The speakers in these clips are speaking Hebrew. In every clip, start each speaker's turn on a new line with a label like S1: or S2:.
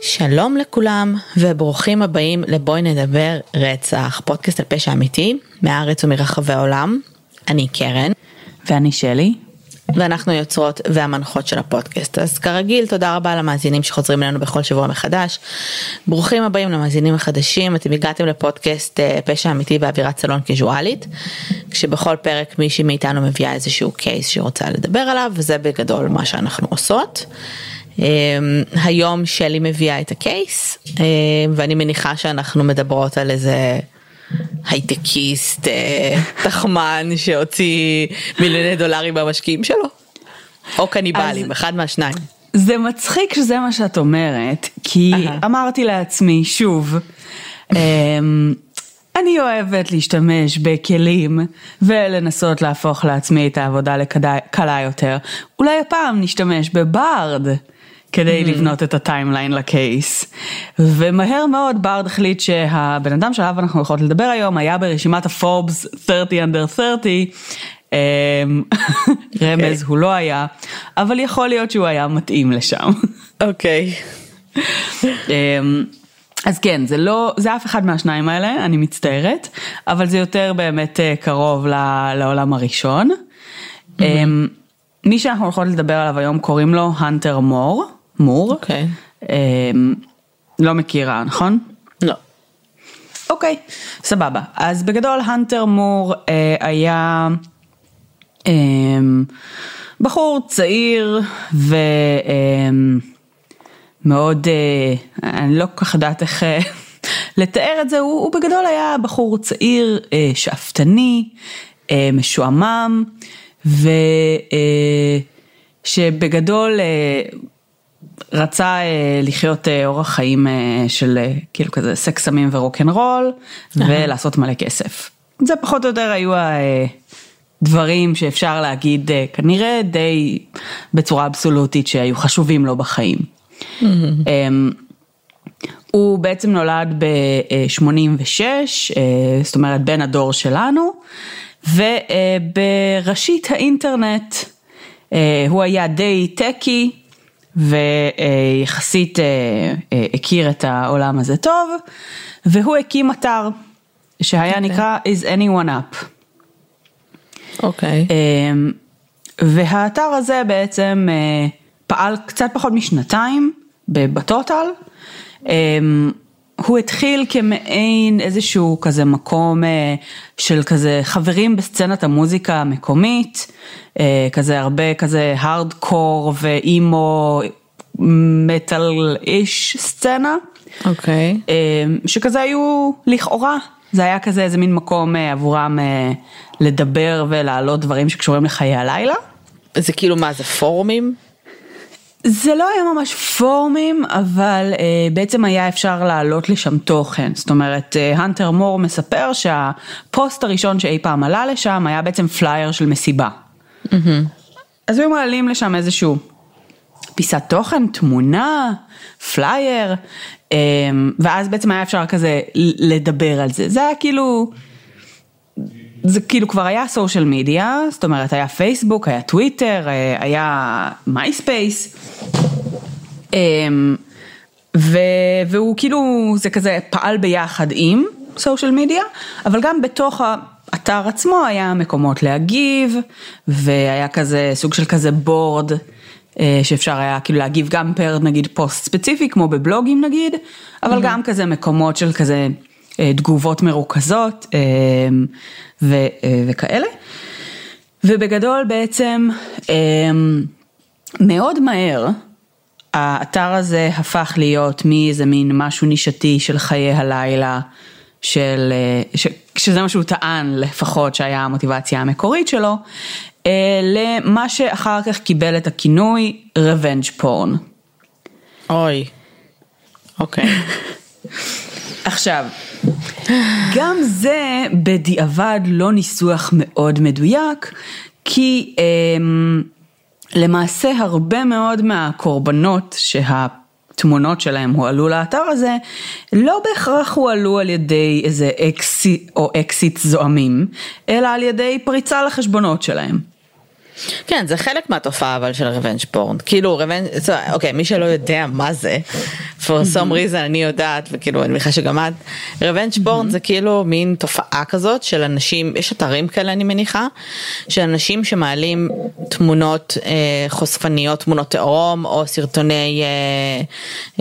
S1: שלום לכולם וברוכים הבאים לבואי נדבר רצח, פודקאסט על פשע אמיתי מהארץ ומרחבי העולם. אני קרן.
S2: ואני שלי.
S1: ואנחנו יוצרות והמנחות של הפודקאסט. אז כרגיל, תודה רבה למאזינים שחוזרים אלינו בכל שבוע מחדש. ברוכים הבאים למאזינים החדשים, אתם הגעתם לפודקאסט אה, פשע אמיתי באווירת סלון קיזואלית, כשבכל פרק מישהי מאיתנו מביאה איזשהו קייס שהיא רוצה לדבר עליו, וזה בגדול מה שאנחנו עושות. Um, היום שלי מביאה את הקייס um, ואני מניחה שאנחנו מדברות על איזה הייטקיסט uh, תחמן שהוציא מיליוני דולרים במשקיעים שלו או קניבלים. אחד מהשניים.
S2: זה מצחיק שזה מה שאת אומרת כי uh-huh. אמרתי לעצמי שוב. um, אני אוהבת להשתמש בכלים ולנסות להפוך לעצמי את העבודה לקלה יותר. אולי הפעם נשתמש בברד. כדי mm-hmm. לבנות את ה timeline ל case. ומהר מאוד ברד החליט שהבן אדם שעליו אנחנו יכולות לדבר היום היה ברשימת הפורבס 30 under 30. רמז הוא לא היה, אבל יכול להיות שהוא היה מתאים לשם.
S1: אוקיי.
S2: אמ, אז כן, זה לא, זה אף אחד מהשניים האלה, אני מצטערת, אבל זה יותר באמת אה, קרוב לעולם הראשון. Mm-hmm. מי שאנחנו יכולות לדבר עליו היום קוראים לו הנטר מור. מור.
S1: אוקיי.
S2: Okay. אמ, לא מכירה, נכון?
S1: לא.
S2: אוקיי, okay, סבבה. אז בגדול הנטר מור אה, היה אה, בחור צעיר ומאוד, אה, אני לא כל כך יודעת איך אה, לתאר את זה, הוא, הוא בגדול היה בחור צעיר, אה, שאפתני, אה, משועמם, ושבגדול אה, רצה אה, לחיות אה, אורח חיים אה, של כאילו כזה סקס סמים ורוקנרול ולעשות מלא כסף. זה פחות או יותר היו הדברים שאפשר להגיד כנראה די בצורה אבסולוטית שהיו חשובים לו בחיים. אמ, הוא בעצם נולד ב-86, זאת אומרת בין הדור שלנו, ובראשית האינטרנט הוא היה די טקי, ויחסית אה, אה, הכיר את העולם הזה טוב, והוא הקים אתר שהיה okay. אוקיי. נקרא is anyone up.
S1: אוקיי. Okay.
S2: אמ, והאתר הזה בעצם אה, פעל קצת פחות משנתיים בטוטל. הוא התחיל כמעין איזשהו כזה מקום של כזה חברים בסצנת המוזיקה המקומית, כזה הרבה כזה הארדקור ואימו מטאל איש סצנה.
S1: אוקיי. Okay.
S2: שכזה היו לכאורה, זה היה כזה איזה מין מקום עבורם לדבר ולהעלות דברים שקשורים לחיי הלילה.
S1: זה כאילו מה זה פורומים?
S2: זה לא היה ממש פורומים, אבל uh, בעצם היה אפשר להעלות לשם תוכן. זאת אומרת, הנטר uh, מור מספר שהפוסט הראשון שאי פעם עלה לשם היה בעצם פלייר של מסיבה. Mm-hmm. אז היו מעלים לשם איזשהו פיסת תוכן, תמונה, פלייר, um, ואז בעצם היה אפשר כזה לדבר על זה. זה היה כאילו... זה כאילו כבר היה social media, זאת אומרת היה פייסבוק, היה טוויטר, אה, היה מייספייס. אמ, והוא כאילו, זה כזה פעל ביחד עם סושיאל מדיה, אבל גם בתוך האתר עצמו היה מקומות להגיב, והיה כזה סוג של כזה בורד. אה, שאפשר היה כאילו להגיב גם פר נגיד פוסט ספציפי כמו בבלוגים נגיד, אבל mm-hmm. גם כזה מקומות של כזה תגובות מרוכזות אה, ו, אה, וכאלה. ובגדול בעצם מאוד מהר האתר הזה הפך להיות מאיזה מין משהו נישתי של חיי הלילה, של, ש, שזה מה שהוא טען לפחות שהיה המוטיבציה המקורית שלו, למה שאחר כך קיבל את הכינוי revenge porn.
S1: אוי, אוקיי.
S2: עכשיו, גם זה בדיעבד לא ניסוח מאוד מדויק, כי אמ, למעשה הרבה מאוד מהקורבנות שהתמונות שלהם הועלו לאתר הזה, לא בהכרח הועלו על ידי איזה אקסי או אקסיט זועמים, אלא על ידי פריצה לחשבונות שלהם.
S1: כן, זה חלק מהתופעה אבל של revenge porn. כאילו revenge, אוקיי, מי שלא יודע מה זה, for some reason אני יודעת, וכאילו אני מניחה שגם את, revenge porn זה כאילו מין תופעה כזאת של אנשים, יש אתרים כאלה אני מניחה, של אנשים שמעלים תמונות אה, חושפניות, תמונות עירום, או סרטוני, אה,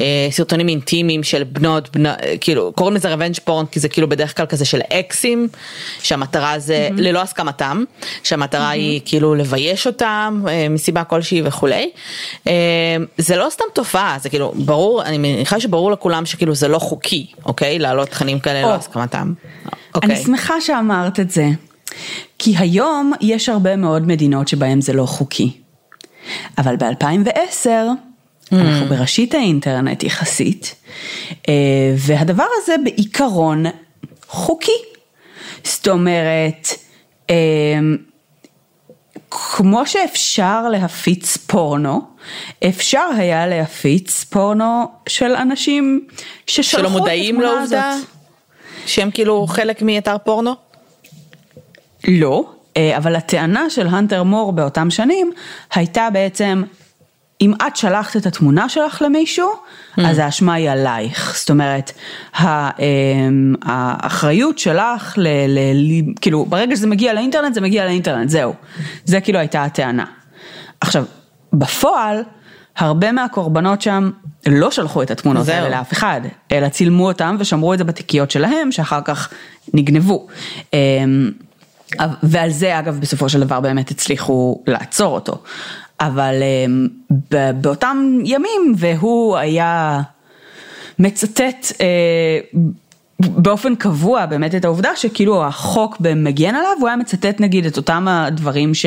S1: אה, סרטונים אינטימיים של בנות, בנות, כאילו קוראים לזה רבנג' פורן כי זה כאילו בדרך כלל כזה של אקסים, שהמטרה זה ללא הסכמתם, שהמטרה היא כאילו לבייש. לבייש אותם אה, מסיבה כלשהי וכולי. אה, זה לא סתם תופעה, זה כאילו ברור, אני מניחה שברור לכולם שכאילו זה לא חוקי, אוקיי? להעלות תכנים כאלה ללא הסכמתם.
S2: אני אוקיי. שמחה שאמרת את זה, כי היום יש הרבה מאוד מדינות שבהן זה לא חוקי. אבל ב-2010 אנחנו mm. בראשית האינטרנט יחסית, אה, והדבר הזה בעיקרון חוקי. זאת אומרת, כמו שאפשר להפיץ פורנו, אפשר היה להפיץ פורנו של אנשים ששלחו את התמונה הזאת. שלא מודעים לעובדה?
S1: שהם כאילו חלק מאתר פורנו?
S2: לא, אה, אבל הטענה של הנטר מור באותם שנים הייתה בעצם אם את שלחת את התמונה שלך למישהו, mm. אז האשמה היא עלייך. זאת אומרת, אמ, האחריות שלך, ל, ל, ל, כאילו, ברגע שזה מגיע לאינטרנט, זה מגיע לאינטרנט, זהו. זה כאילו הייתה הטענה. עכשיו, בפועל, הרבה מהקורבנות שם לא שלחו את התמונות זהו. האלה לאף אחד, אלא צילמו אותם ושמרו את זה בתיקיות שלהם, שאחר כך נגנבו. אמ, ועל זה אגב בסופו של דבר באמת הצליחו לעצור אותו. אבל אמ, באותם ימים והוא היה מצטט אה, באופן קבוע באמת את העובדה שכאילו החוק מגן עליו, הוא היה מצטט נגיד את אותם הדברים ש,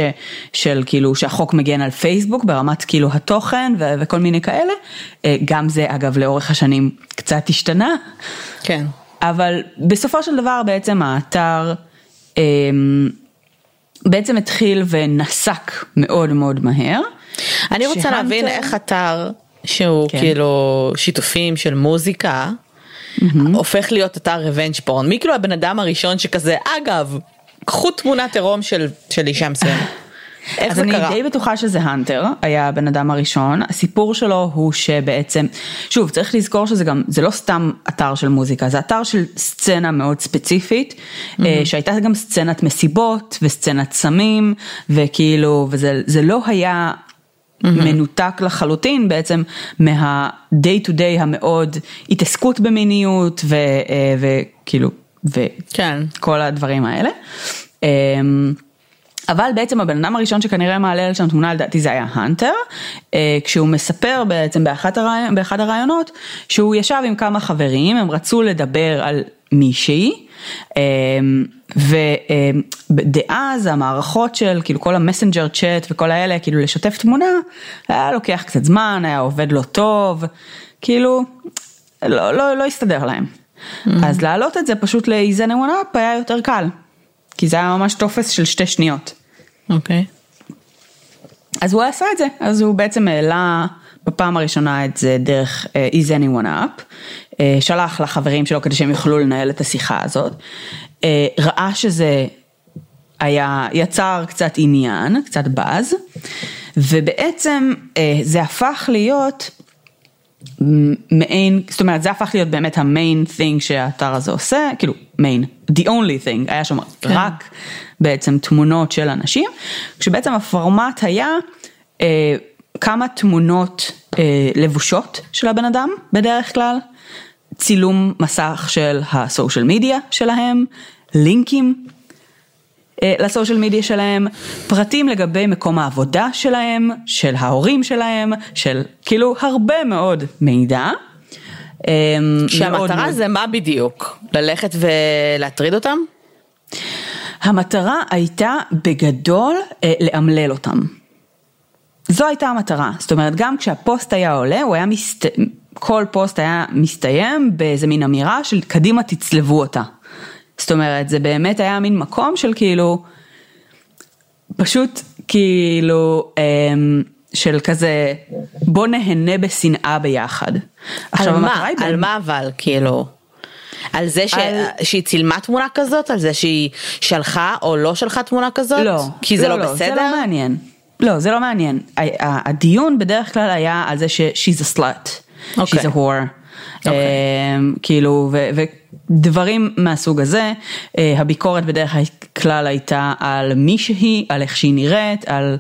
S2: של כאילו שהחוק מגן על פייסבוק ברמת כאילו התוכן ו, וכל מיני כאלה, אה, גם זה אגב לאורך השנים קצת השתנה.
S1: כן.
S2: אבל בסופו של דבר בעצם האתר אמ, בעצם התחיל ונסק מאוד מאוד מהר.
S1: אני רוצה שהנטר... להבין איך אתר שהוא כן. כאילו שיתופים של מוזיקה. Mm-hmm. הופך להיות אתר revenge porn, מי כאילו הבן אדם הראשון שכזה, אגב, קחו תמונת עירום של, של אישה מסוימת.
S2: איך זה קרה? אז אני די בטוחה שזה הנטר, היה הבן אדם הראשון, הסיפור שלו הוא שבעצם, שוב צריך לזכור שזה גם, זה לא סתם אתר של מוזיקה, זה אתר של סצנה מאוד ספציפית, mm-hmm. שהייתה גם סצנת מסיבות וסצנת סמים, וכאילו, וזה לא היה mm-hmm. מנותק לחלוטין בעצם מה-day to day המאוד התעסקות במיניות אה, וכאילו, וכל כן. הדברים האלה. אבל בעצם הבן אדם הראשון שכנראה מעלה לשם תמונה לדעתי זה היה הנטר, אה, כשהוא מספר בעצם באחד, הראי, באחד הראיונות שהוא ישב עם כמה חברים, הם רצו לדבר על מישהי, אה, ודאז המערכות של כאילו כל המסנג'ר צ'אט וכל האלה, כאילו לשתף תמונה, היה לוקח קצת זמן, היה עובד לא טוב, כאילו לא, לא, לא הסתדר להם. Mm-hmm. אז להעלות את זה פשוט anyone up היה יותר קל. כי זה היה ממש טופס של שתי שניות.
S1: אוקיי. Okay.
S2: אז הוא עשה את זה, אז הוא בעצם העלה בפעם הראשונה את זה דרך uh, Is anyone up, uh, שלח לחברים שלו כדי שהם יוכלו לנהל את השיחה הזאת, uh, ראה שזה היה, יצר קצת עניין, קצת באז, ובעצם uh, זה הפך להיות מעין, זאת אומרת זה הפך להיות באמת המיין thing שהאתר הזה עושה, כאילו מיין, the only thing, היה שם כן. רק בעצם תמונות של אנשים, כשבעצם הפורמט היה אה, כמה תמונות אה, לבושות של הבן אדם בדרך כלל, צילום מסך של הסושיאל מדיה שלהם, לינקים לסושיאל מדיה שלהם, פרטים לגבי מקום העבודה שלהם, של ההורים שלהם, של כאילו הרבה מאוד מידע.
S1: אה, שהמטרה מאוד... זה מה בדיוק? ללכת ולהטריד אותם?
S2: המטרה הייתה בגדול אה, לאמלל אותם. זו הייתה המטרה, זאת אומרת גם כשהפוסט היה עולה, הוא היה מסת... כל פוסט היה מסתיים באיזה מין אמירה של קדימה תצלבו אותה. זאת אומרת, זה באמת היה מין מקום של כאילו, פשוט כאילו אמ, של כזה בוא נהנה בשנאה ביחד.
S1: על מה? על מה אבל כאילו? על זה ש...
S2: על-
S1: שהיא צילמה תמונה כזאת? על זה שהיא שלחה או לא שלחה תמונה כזאת?
S2: לא,
S1: כי זה לא, בסדר?
S2: זה לא מעניין. לא, זה לא מעניין. הדיון בדרך כלל היה על זה ש- she's a slut,
S1: אוקיי.
S2: she's a whore.
S1: אוקיי.
S2: אמ, כאילו, ו- ודברים מהסוג הזה, אה, הביקורת בדרך כלל הייתה על מי שהיא, על איך שהיא נראית, על...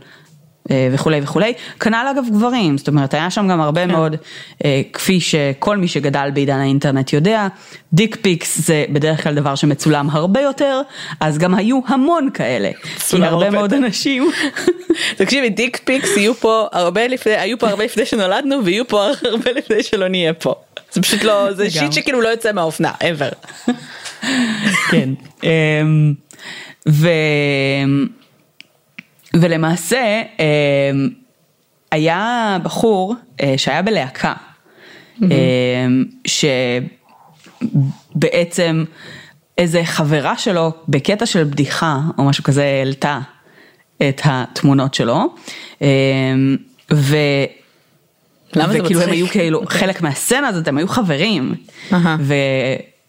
S2: אה, וכולי וכולי, כנ"ל אגב גברים, זאת אומרת היה שם גם הרבה מאוד, אה, כפי שכל מי שגדל בעידן האינטרנט יודע, dick pics זה בדרך כלל דבר שמצולם הרבה יותר, אז גם היו המון כאלה, כי הרבה
S1: הרבה
S2: מאוד. אנשים,
S1: תקשיבי, dick pics יהיו פה הרבה לפני, היו פה הרבה לפני שנולדנו ויהיו פה הרבה לפני שלא נהיה פה. זה פשוט לא, זה שיט. שכאילו לא יוצא מהאופנה, ever.
S2: כן, אמ, ו... ולמעשה אמ, היה בחור אה, שהיה בלהקה, אמ, שבעצם איזה חברה שלו בקטע של בדיחה או משהו כזה העלתה את התמונות שלו, ו...
S1: למה זה
S2: וכאילו הם
S1: מצחיק?
S2: היו כאילו חלק מהסצנה הזאת, הם היו חברים. ו,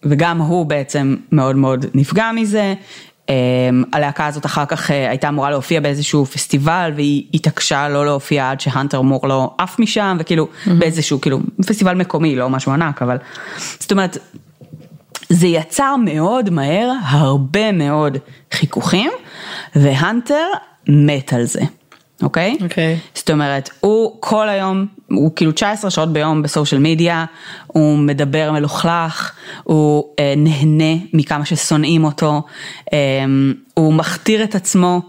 S2: וגם הוא בעצם מאוד מאוד נפגע מזה. Um, הלהקה הזאת אחר כך uh, הייתה אמורה להופיע באיזשהו פסטיבל והיא התעקשה לא להופיע עד שהאנטר מור לא עף משם וכאילו באיזשהו כאילו פסטיבל מקומי לא משהו ענק אבל זאת אומרת זה יצר מאוד מהר הרבה מאוד חיכוכים והאנטר מת על זה, אוקיי?
S1: אוקיי.
S2: זאת אומרת, הוא כל היום, הוא כאילו 19 שעות ביום בסושיאל מדיה, הוא מדבר מלוכלך, הוא אה, נהנה מכמה ששונאים אותו, אה, הוא מכתיר את עצמו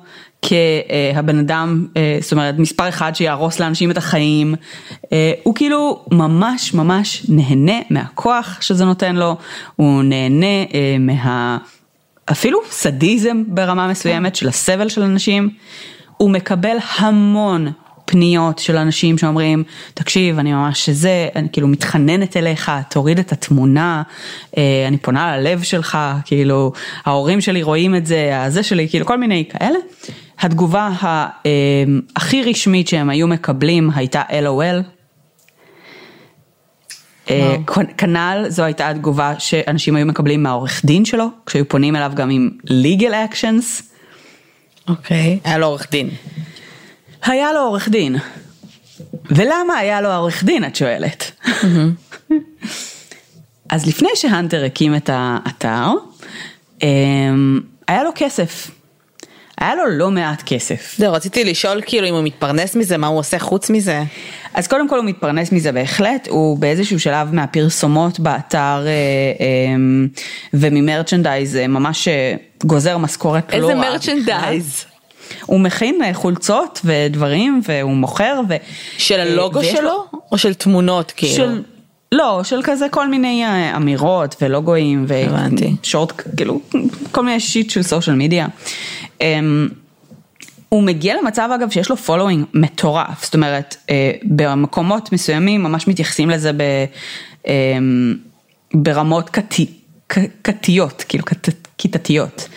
S2: כהבן אדם, אה, זאת אומרת, מספר אחד שיהרוס לאנשים את החיים, אה, הוא כאילו ממש ממש נהנה מהכוח שזה נותן לו, הוא נהנה אה, מה... אפילו סדיזם ברמה מסוימת של הסבל של אנשים, הוא מקבל המון פניות של אנשים שאומרים, תקשיב, אני ממש זה, אני כאילו מתחננת אליך, תוריד את התמונה, אה, אני פונה ללב שלך, כאילו, ההורים שלי רואים את זה, הזה שלי, כאילו, כל מיני כאלה. התגובה ה- אה, הכי רשמית שהם היו מקבלים הייתה LOL. אה, כנ"ל זו הייתה התגובה שאנשים היו מקבלים מהעורך דין שלו, כשהיו פונים אליו גם עם legal actions.
S1: אוקיי. היה לו עורך דין.
S2: היה לו עורך דין. ולמה היה לו עורך דין, את שואלת? אז לפני שהאנטר הקים את האתר, אמ, היה לו כסף. היה לו לא מעט כסף.
S1: זהו, רציתי לשאול כאילו אם הוא מתפרנס מזה, מה הוא עושה חוץ מזה.
S2: אז קודם כל הוא מתפרנס מזה בהחלט, הוא באיזשהו שלב מהפרסומות באתר אה, אה, וממ merchandise ממש אה, גוזר משכורת לא
S1: איזה
S2: רעה.
S1: merchandise.
S2: הוא מכין אה, חולצות ודברים והוא מוכר. ו...
S1: של
S2: אה,
S1: הלוגו
S2: ויש לו-
S1: שלו? או של תמונות כאילו?
S2: של... לא, של כזה כל מיני אה, אמירות ולוגויים. ושורט, כאילו, כל מיני shit של social media. אמ, הוא מגיע למצב אגב שיש לו following מטורף, זאת אומרת, אה, במקומות מסוימים ממש מתייחסים לזה ב, אמ, ברמות כיתי- כ- כיתיות, כאילו כיתתיות.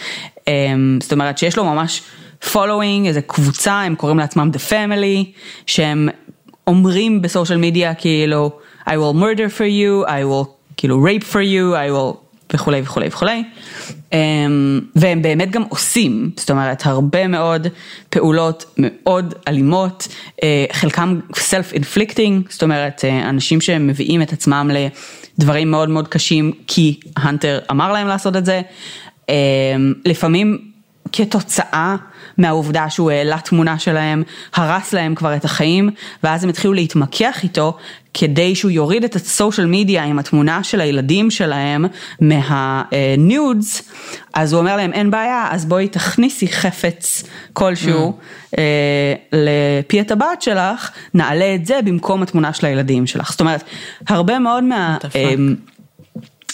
S2: אמ, זאת אומרת שיש לו ממש following, איזה קבוצה, הם קוראים לעצמם The Family, שהם אומרים ב social media כאילו I will murder for you, I will כאילו rape for you, I will וכולי וכולי וכולי. אמ, והם באמת גם עושים, זאת אומרת הרבה מאוד פעולות מאוד אלימות, אה, חלקם self-inflicting, זאת אומרת אה, אנשים שמביאים את עצמם לדברים מאוד מאוד קשים כי הנטר אמר להם לעשות את זה, אמ, לפעמים כתוצאה מהעובדה שהוא העלה תמונה שלהם, הרס להם כבר את החיים, ואז הם התחילו להתמקח איתו כדי שהוא יוריד את הסושיאל מדיה עם התמונה של הילדים שלהם מהניודס, אז הוא אומר להם אין בעיה, אז בואי תכניסי חפץ כלשהו אה, לפי הטבעת שלך, נעלה את זה במקום התמונה של הילדים שלך. זאת אומרת, הרבה מאוד מה...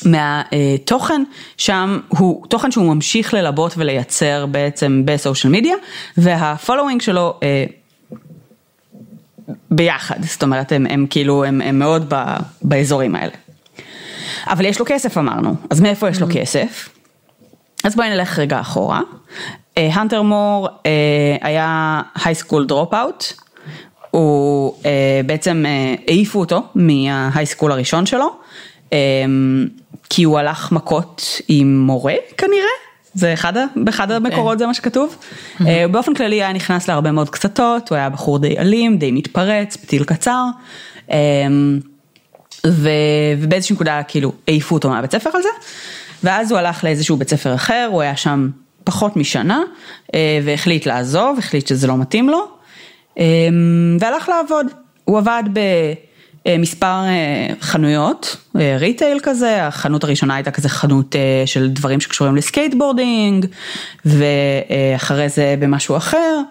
S2: מהתוכן שם הוא תוכן שהוא ממשיך ללבות ולייצר בעצם בסושיאל מדיה והפולווינג שלו אה, ביחד זאת אומרת הם, הם כאילו הם, הם מאוד ב, באזורים האלה. אבל יש לו כסף אמרנו אז מאיפה יש לו כסף? אז בואי נלך רגע אחורה. אה, הנטר מור היה high school dropout, הוא אה, בעצם אה, העיפו אותו מה high school הראשון שלו, אה, כי הוא הלך מכות עם מורה כנראה. זה אחד, באחד המקורות זה מה שכתוב. Mm-hmm. באופן כללי היה נכנס להרבה מאוד קטטות, הוא היה בחור די אלים, די מתפרץ, פתיל קצר. ו, ובאיזושהי נקודה כאילו העיפו אותו מהבית ספר על זה, ואז הוא הלך לאיזשהו בית ספר אחר, הוא היה שם פחות משנה, והחליט לעזוב, החליט שזה לא מתאים לו, והלך לעבוד. הוא עבד במספר אה, חנויות, retail אה, כזה, החנות הראשונה הייתה כזה חנות אה, של דברים שקשורים ל skateboarding, ואחרי זה במשהו אחר.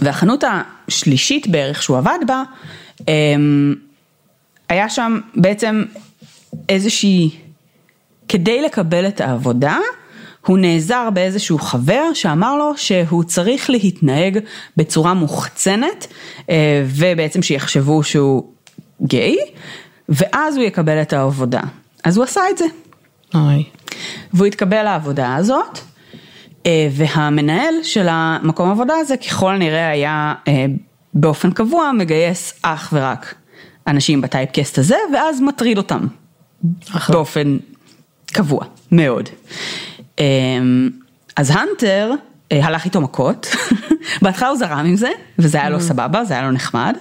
S2: והחנות השלישית בערך שהוא עבד בה, היה שם בעצם איזושהי, כדי לקבל את העבודה, הוא נעזר באיזשהו חבר שאמר לו שהוא צריך להתנהג בצורה מוחצנת אה, ובעצם שיחשבו שהוא גיי ואז הוא יקבל את העבודה. אז הוא עשה את זה.
S1: אוי.
S2: והוא התקבל לעבודה הזאת אה, והמנהל של המקום העבודה הזה ככל הנראה היה אה, באופן קבוע מגייס אך ורק אנשים בטייפקסט הזה ואז מטריד אותם אחלה. באופן קבוע מאוד. אמ, אז הנטר אה, הלך איתו מכות, בהתחלה הוא זרם עם זה, וזה היה לו mm. סבבה, זה היה לו נחמד,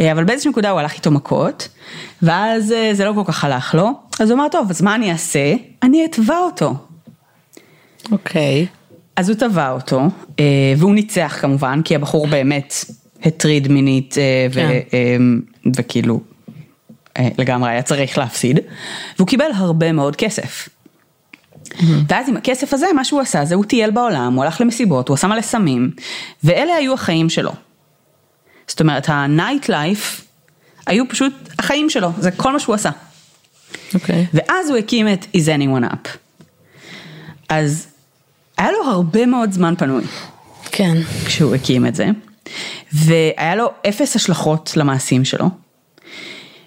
S2: אה, אבל באיזושהי נקודה הוא הלך איתו מכות, ואז אה, זה לא כל כך הלך לו, אז הוא אמר, טוב, אז מה אני אעשה? אני אתבע אותו.
S1: אוקיי. Okay.
S2: אז הוא תבע אותו, והוא ניצח כמובן, כי הבחור באמת הטריד מינית, כן. וכאילו לגמרי היה צריך להפסיד, והוא קיבל הרבה מאוד כסף. ואז עם הכסף הזה, מה שהוא עשה זה הוא טייל בעולם, הוא הלך למסיבות, הוא עשה מלא סמים, ואלה היו החיים שלו. זאת אומרת, ה-night life היו פשוט החיים שלו, זה כל מה שהוא עשה.
S1: אוקיי. Okay.
S2: ואז הוא הקים את Is Anyone Up. אז היה לו הרבה מאוד זמן פנוי.
S1: כן.
S2: כשהוא הקים את זה, והיה לו אפס השלכות למעשים שלו.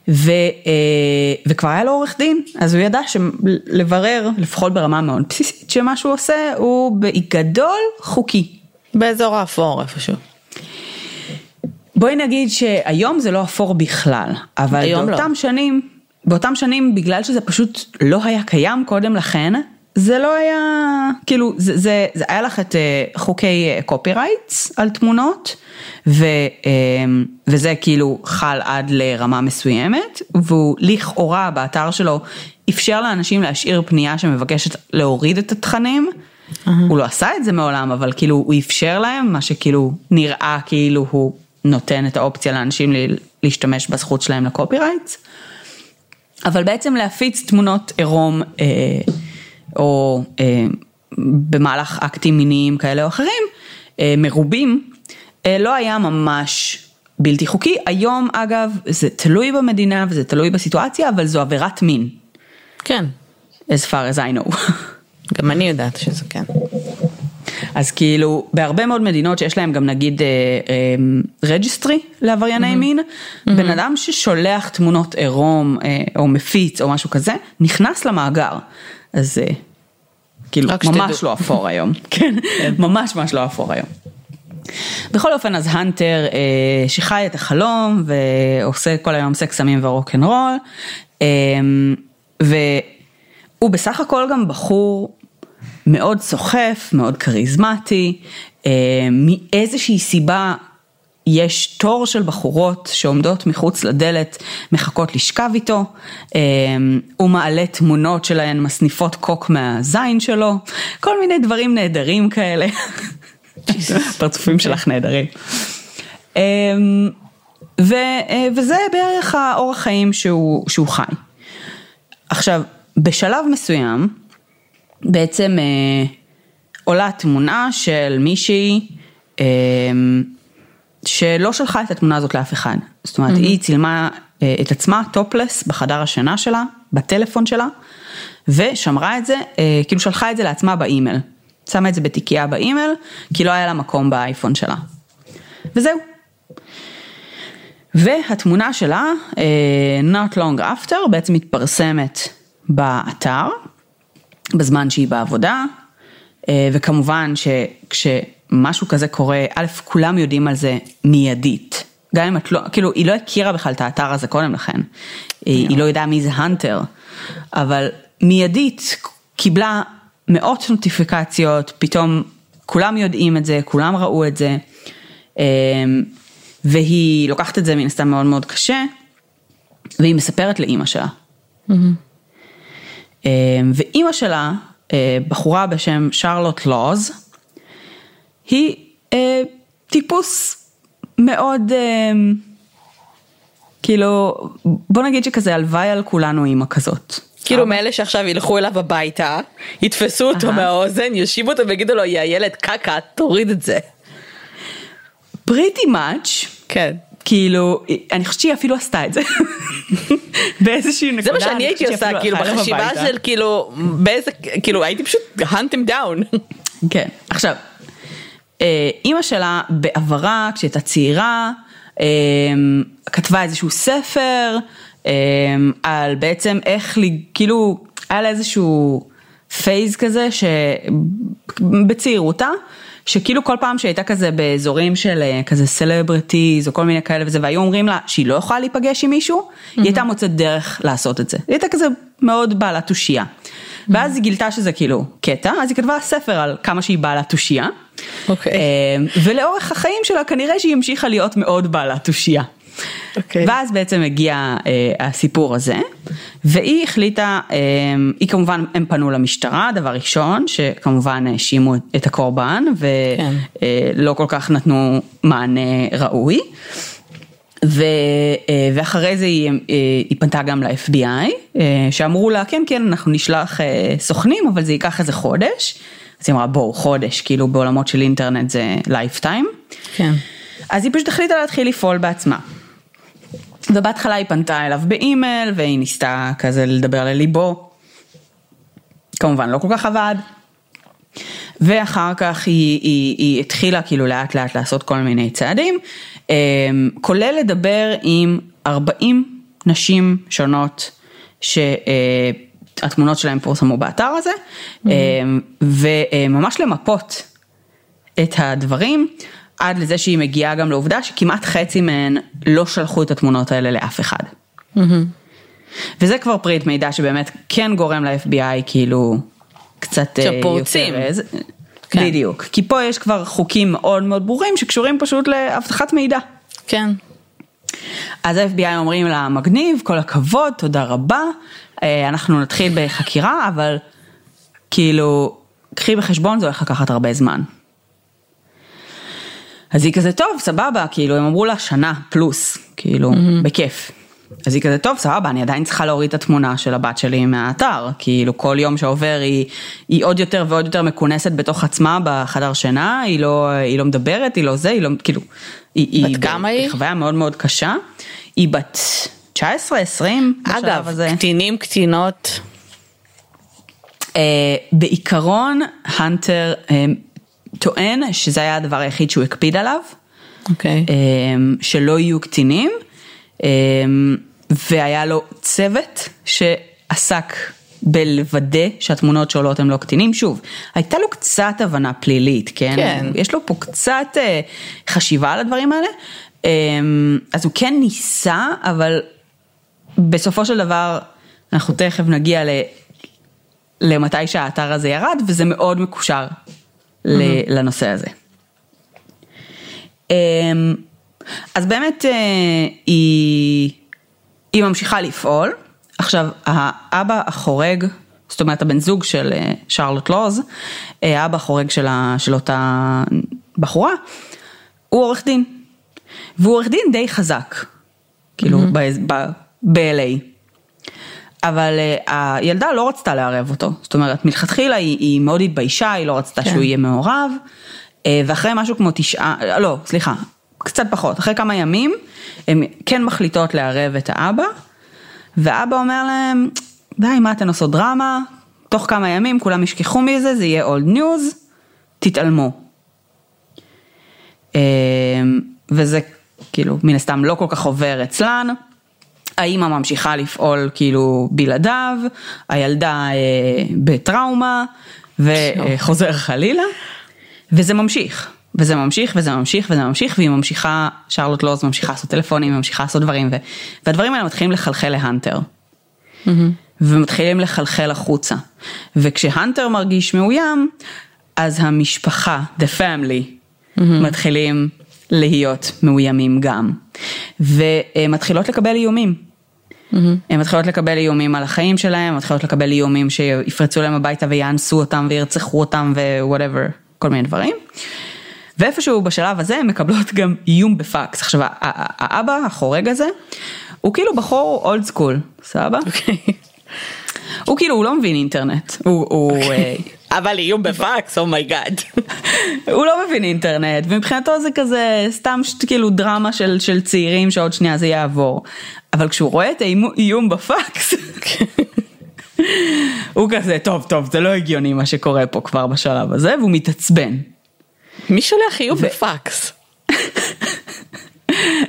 S2: ו, אה, וכבר היה לו עורך דין, אז הוא ידע שלברר, לפחות ברמה מאוד בסיסית, שמה שהוא עושה הוא בגדול חוקי.
S1: באזור האפור איפשהו.
S2: בואי נגיד שהיום זה לא אפור בכלל, אבל לא. באותם לא. שנים, באותם שנים בגלל שזה פשוט לא היה קיים קודם לכן, זה לא היה, כאילו, זה, זה, זה היה לך את uh, חוקי קופירייטס uh, על תמונות, ו, uh, וזה כאילו חל עד לרמה מסוימת, והוא לכאורה באתר שלו אפשר לאנשים להשאיר פנייה שמבקשת להוריד את התכנים, uh-huh. הוא לא עשה את זה מעולם, אבל כאילו הוא אפשר להם, מה שכאילו נראה כאילו הוא נותן את האופציה לאנשים להשתמש בזכות שלהם לקופירייטס, אבל בעצם להפיץ תמונות עירום, uh, או אה, במהלך אקטים מיניים כאלה או אחרים, אה, מרובים, אה, לא היה ממש בלתי חוקי. היום אגב, זה תלוי במדינה וזה תלוי בסיטואציה, אבל זו עבירת מין.
S1: כן.
S2: as far as I know.
S1: גם אני יודעת שזה כן.
S2: אז כאילו בהרבה מאוד מדינות שיש להם גם נגיד registry אה, אה, לעברייני mm-hmm. מין, mm-hmm. בן אדם ששולח תמונות עירום אה, או מפיץ או משהו כזה, נכנס למאגר. אז אה, כאילו ממש שתדעו. לא אפור היום, כן, כן, ממש ממש לא אפור היום. בכל אופן אז הנטר אה, שחי את החלום ועושה כל היום סקס סמים ורוקנרול אה, והוא בסך הכל גם בחור מאוד סוחף, מאוד כריזמטי, אה, מאיזושהי סיבה יש תור של בחורות שעומדות מחוץ לדלת, מחכות לשכב איתו, אמ, הוא מעלה תמונות שלהן מסניפות קוק מהזין שלו, כל מיני דברים נהדרים כאלה. פרצופים שלך נהדרים. אמ, ו, אה, וזה בערך האורח חיים שהוא, שהוא חי. עכשיו, בשלב מסוים, בעצם אה, עולה תמונה של מישהי, אה, שלא שלחה את התמונה הזאת לאף אחד. זאת אומרת, mm-hmm. היא צילמה אה, את עצמה טופלס בחדר השינה שלה, בטלפון שלה, ושמרה את זה, אה, כאילו שלחה את זה לעצמה באימייל. שמה את זה בתיקייה באימייל, כי לא היה לה מקום באייפון שלה. וזהו. והתמונה שלה, אה, Not Long After, בעצם מתפרסמת באתר, בזמן שהיא בעבודה, וכמובן שכשמשהו כזה קורה, א', כולם יודעים על זה מיידית. גם אם את לא, כאילו, היא לא הכירה בכלל את האתר הזה קודם לכן. היא, היא לא יודעה מי זה האנטר, אבל מיידית קיבלה מאות נוטיפיקציות, פתאום כולם יודעים את זה, כולם ראו את זה, אמ, והיא לוקחת את זה מן הסתם מאוד מאוד קשה, והיא מספרת לאימא שלה. Mm-hmm. ואימא שלה, אה, בחורה בשם שרלוט לוז, היא אה, טיפוס מאוד, אמ, כאילו, בוא נגיד שכזה הלוואי על כולנו אימא כזאת.
S1: כאילו מאלה שעכשיו ילכו אליו הביתה, יתפסו אותו מהאוזן, יושיבו אותו ויגידו לו, יא ילד קקה, תוריד את זה.
S2: pretty much,
S1: כן.
S2: כאילו, אני חושבת שהיא אפילו עשתה את זה. באיזושהי נקודה.
S1: זה מה שאני הייתי עושה, כאילו, בחשיבה של כאילו, באיזה, כאילו, הייתי פשוט hunt him down.
S2: כן, עכשיו, אה, אימא שלה בעברה, כשהייתה צעירה, אה, כתבה איזשהו ספר אה, על בעצם איך, כאילו, היה לה איזשהו phase כזה שבצעירותה. שכאילו כל פעם שהייתה כזה באזורים של כזה סלבריטיז או כל מיני כאלה וזה והיו אומרים לה שהיא לא יכולה להיפגש עם מישהו, mm-hmm. היא הייתה מוצאת דרך לעשות את זה. היא הייתה כזה מאוד בעלת תושייה. ואז היא גילתה שזה כאילו קטע, אז היא כתבה ספר על כמה שהיא בעלת תושייה.
S1: אוקיי. Okay.
S2: ולאורך החיים שלה כנראה שהיא המשיכה להיות מאוד בעלת תושייה. Okay. אוקיי. ואז בעצם הגיע אה, הסיפור הזה, והיא החליטה, אה, היא כמובן, הם פנו למשטרה, דבר ראשון, שכמובן האשימו את הקורבן, ולא כן. אה, כל כך נתנו מענה ראוי. ו, אה, ואחרי זה היא, אה, היא פנתה גם ל-FBI, אה, שאמרו לה, כן, כן, אנחנו נשלח סוכנים, אבל זה ייקח איזה חודש. אז היא אמרה, בואו, חודש, כאילו בעולמות של אינטרנט זה lifetime.
S1: כן.
S2: אז היא פשוט החליטה להתחיל לפעול בעצמה. ובהתחלה היא פנתה אליו באימייל והיא ניסתה כזה לדבר לליבו. כמובן לא כל כך עבד. ואחר כך היא, היא, היא התחילה כאילו לאט לאט לעשות כל מיני צעדים, אמ, כולל לדבר עם 40 נשים שונות שהתמונות שלהם פורסמו באתר הזה, mm-hmm. וממש למפות את הדברים. עד לזה שהיא מגיעה גם לעובדה שכמעט חצי מהן לא שלחו את התמונות האלה לאף אחד. Mm-hmm. וזה כבר פריט מידע שבאמת כן גורם ל-FBI כאילו קצת
S1: אה, שפורצים.
S2: יותר... כן. בדיוק, כי פה יש כבר חוקים מאוד מאוד ברורים שקשורים פשוט לאבטחת מידע.
S1: כן.
S2: אז ה-FBI אומרים לה מגניב, כל הכבוד, תודה רבה, אה, אנחנו נתחיל בחקירה, אבל כאילו, קחי בחשבון, זה הולך לקחת הרבה זמן. אז היא כזה, טוב, סבבה, כאילו, הם אמרו לה שנה פלוס, כאילו, mm-hmm. בכיף. אז היא כזה, טוב, סבבה, אני עדיין צריכה להוריד את התמונה של הבת שלי מהאתר, כאילו כל יום שעובר היא, היא עוד יותר ועוד יותר מכונסת בתוך עצמה בחדר שינה, היא לא, היא לא מדברת, היא לא זה, היא לא, כאילו,
S1: היא, בת כמה היא?
S2: חוויה מאוד מאוד קשה. היא בת 19, 20,
S1: אגב, הזה. קטינים, קטינות.
S2: Uh, בעיקרון, הנטר uh, טוען שזה היה הדבר היחיד שהוא הקפיד עליו.
S1: אוקיי. Okay.
S2: אמ, uh, שלא יהיו קטינים. Um, והיה לו צוות שעסק בלוודא שהתמונות שעולות הם לא קטינים. שוב, הייתה לו קצת הבנה פלילית, כן?
S1: כן.
S2: יש לו פה קצת uh, חשיבה על הדברים האלה. Um, אז הוא כן ניסה, אבל בסופו של דבר, אנחנו תכף נגיע ל... למתי שהאתר הזה ירד, וזה מאוד מקושר mm-hmm. לנושא הזה. Um, אז באמת uh, היא, היא ממשיכה לפעול. עכשיו, האבא החורג, זאת אומרת הבן זוג של uh, שרלוט לוז, uh, האבא החורג של, ה, של אותה בחורה, הוא עורך דין. והוא עורך דין די חזק, כאילו mm-hmm. ב-LA. אבל uh, הילדה לא רצתה לערב אותו, זאת אומרת מלכתחילה היא, היא מאוד התביישה, היא לא רצתה כן. שהוא יהיה מעורב, uh, ואחרי משהו כמו תשעה, לא, סליחה, קצת פחות, אחרי כמה ימים, הן כן מחליטות לערב את האבא, ואבא אומר להם, די, מה אתן עושות דרמה, תוך כמה ימים כולם ישכחו מזה, זה יהיה אולד ניוז, תתעלמו. וזה כאילו, מן הסתם לא כל כך עובר אצלן. האימא ממשיכה לפעול כאילו בלעדיו, הילדה אה, בטראומה, וחוזר חלילה, וזה ממשיך. וזה ממשיך וזה ממשיך וזה ממשיך והיא ממשיכה, שרלוט לוז ממשיכה לעשות טלפונים, ממשיכה לעשות דברים ו, והדברים האלה מתחילים לחלחל להאנטר. Mm-hmm. ומתחילים לחלחל החוצה. וכשהאנטר מרגיש מאוים, אז המשפחה, the family, mm-hmm. מתחילים להיות מאוימים גם. ומתחילות לקבל איומים. Mm-hmm. הן מתחילות לקבל איומים על החיים שלהם, מתחילות לקבל איומים שיפרצו להם הביתה ויאנסו אותם וירצחו אותם ו whatever, כל מיני דברים. ואיפשהו בשלב הזה הן מקבלות גם איום בפקס. עכשיו האבא החורג הזה, הוא כאילו בחור old school, סבבה? אוקיי. הוא כאילו, הוא לא מבין אינטרנט, הוא... הוא
S1: אוקיי. אה, אבל איום בפקס, oh my god.
S2: הוא לא מבין אינטרנט, ומבחינתו זה כזה סתם כאילו דרמה של, של צעירים שעוד שנייה זה יעבור. אבל כשהוא רואה את האיום בפקס, הוא כזה, טוב, טוב, זה לא הגיוני מה שקורה פה כבר בשלב הזה, והוא מתעצבן.
S1: מי שולח איום. בפקס?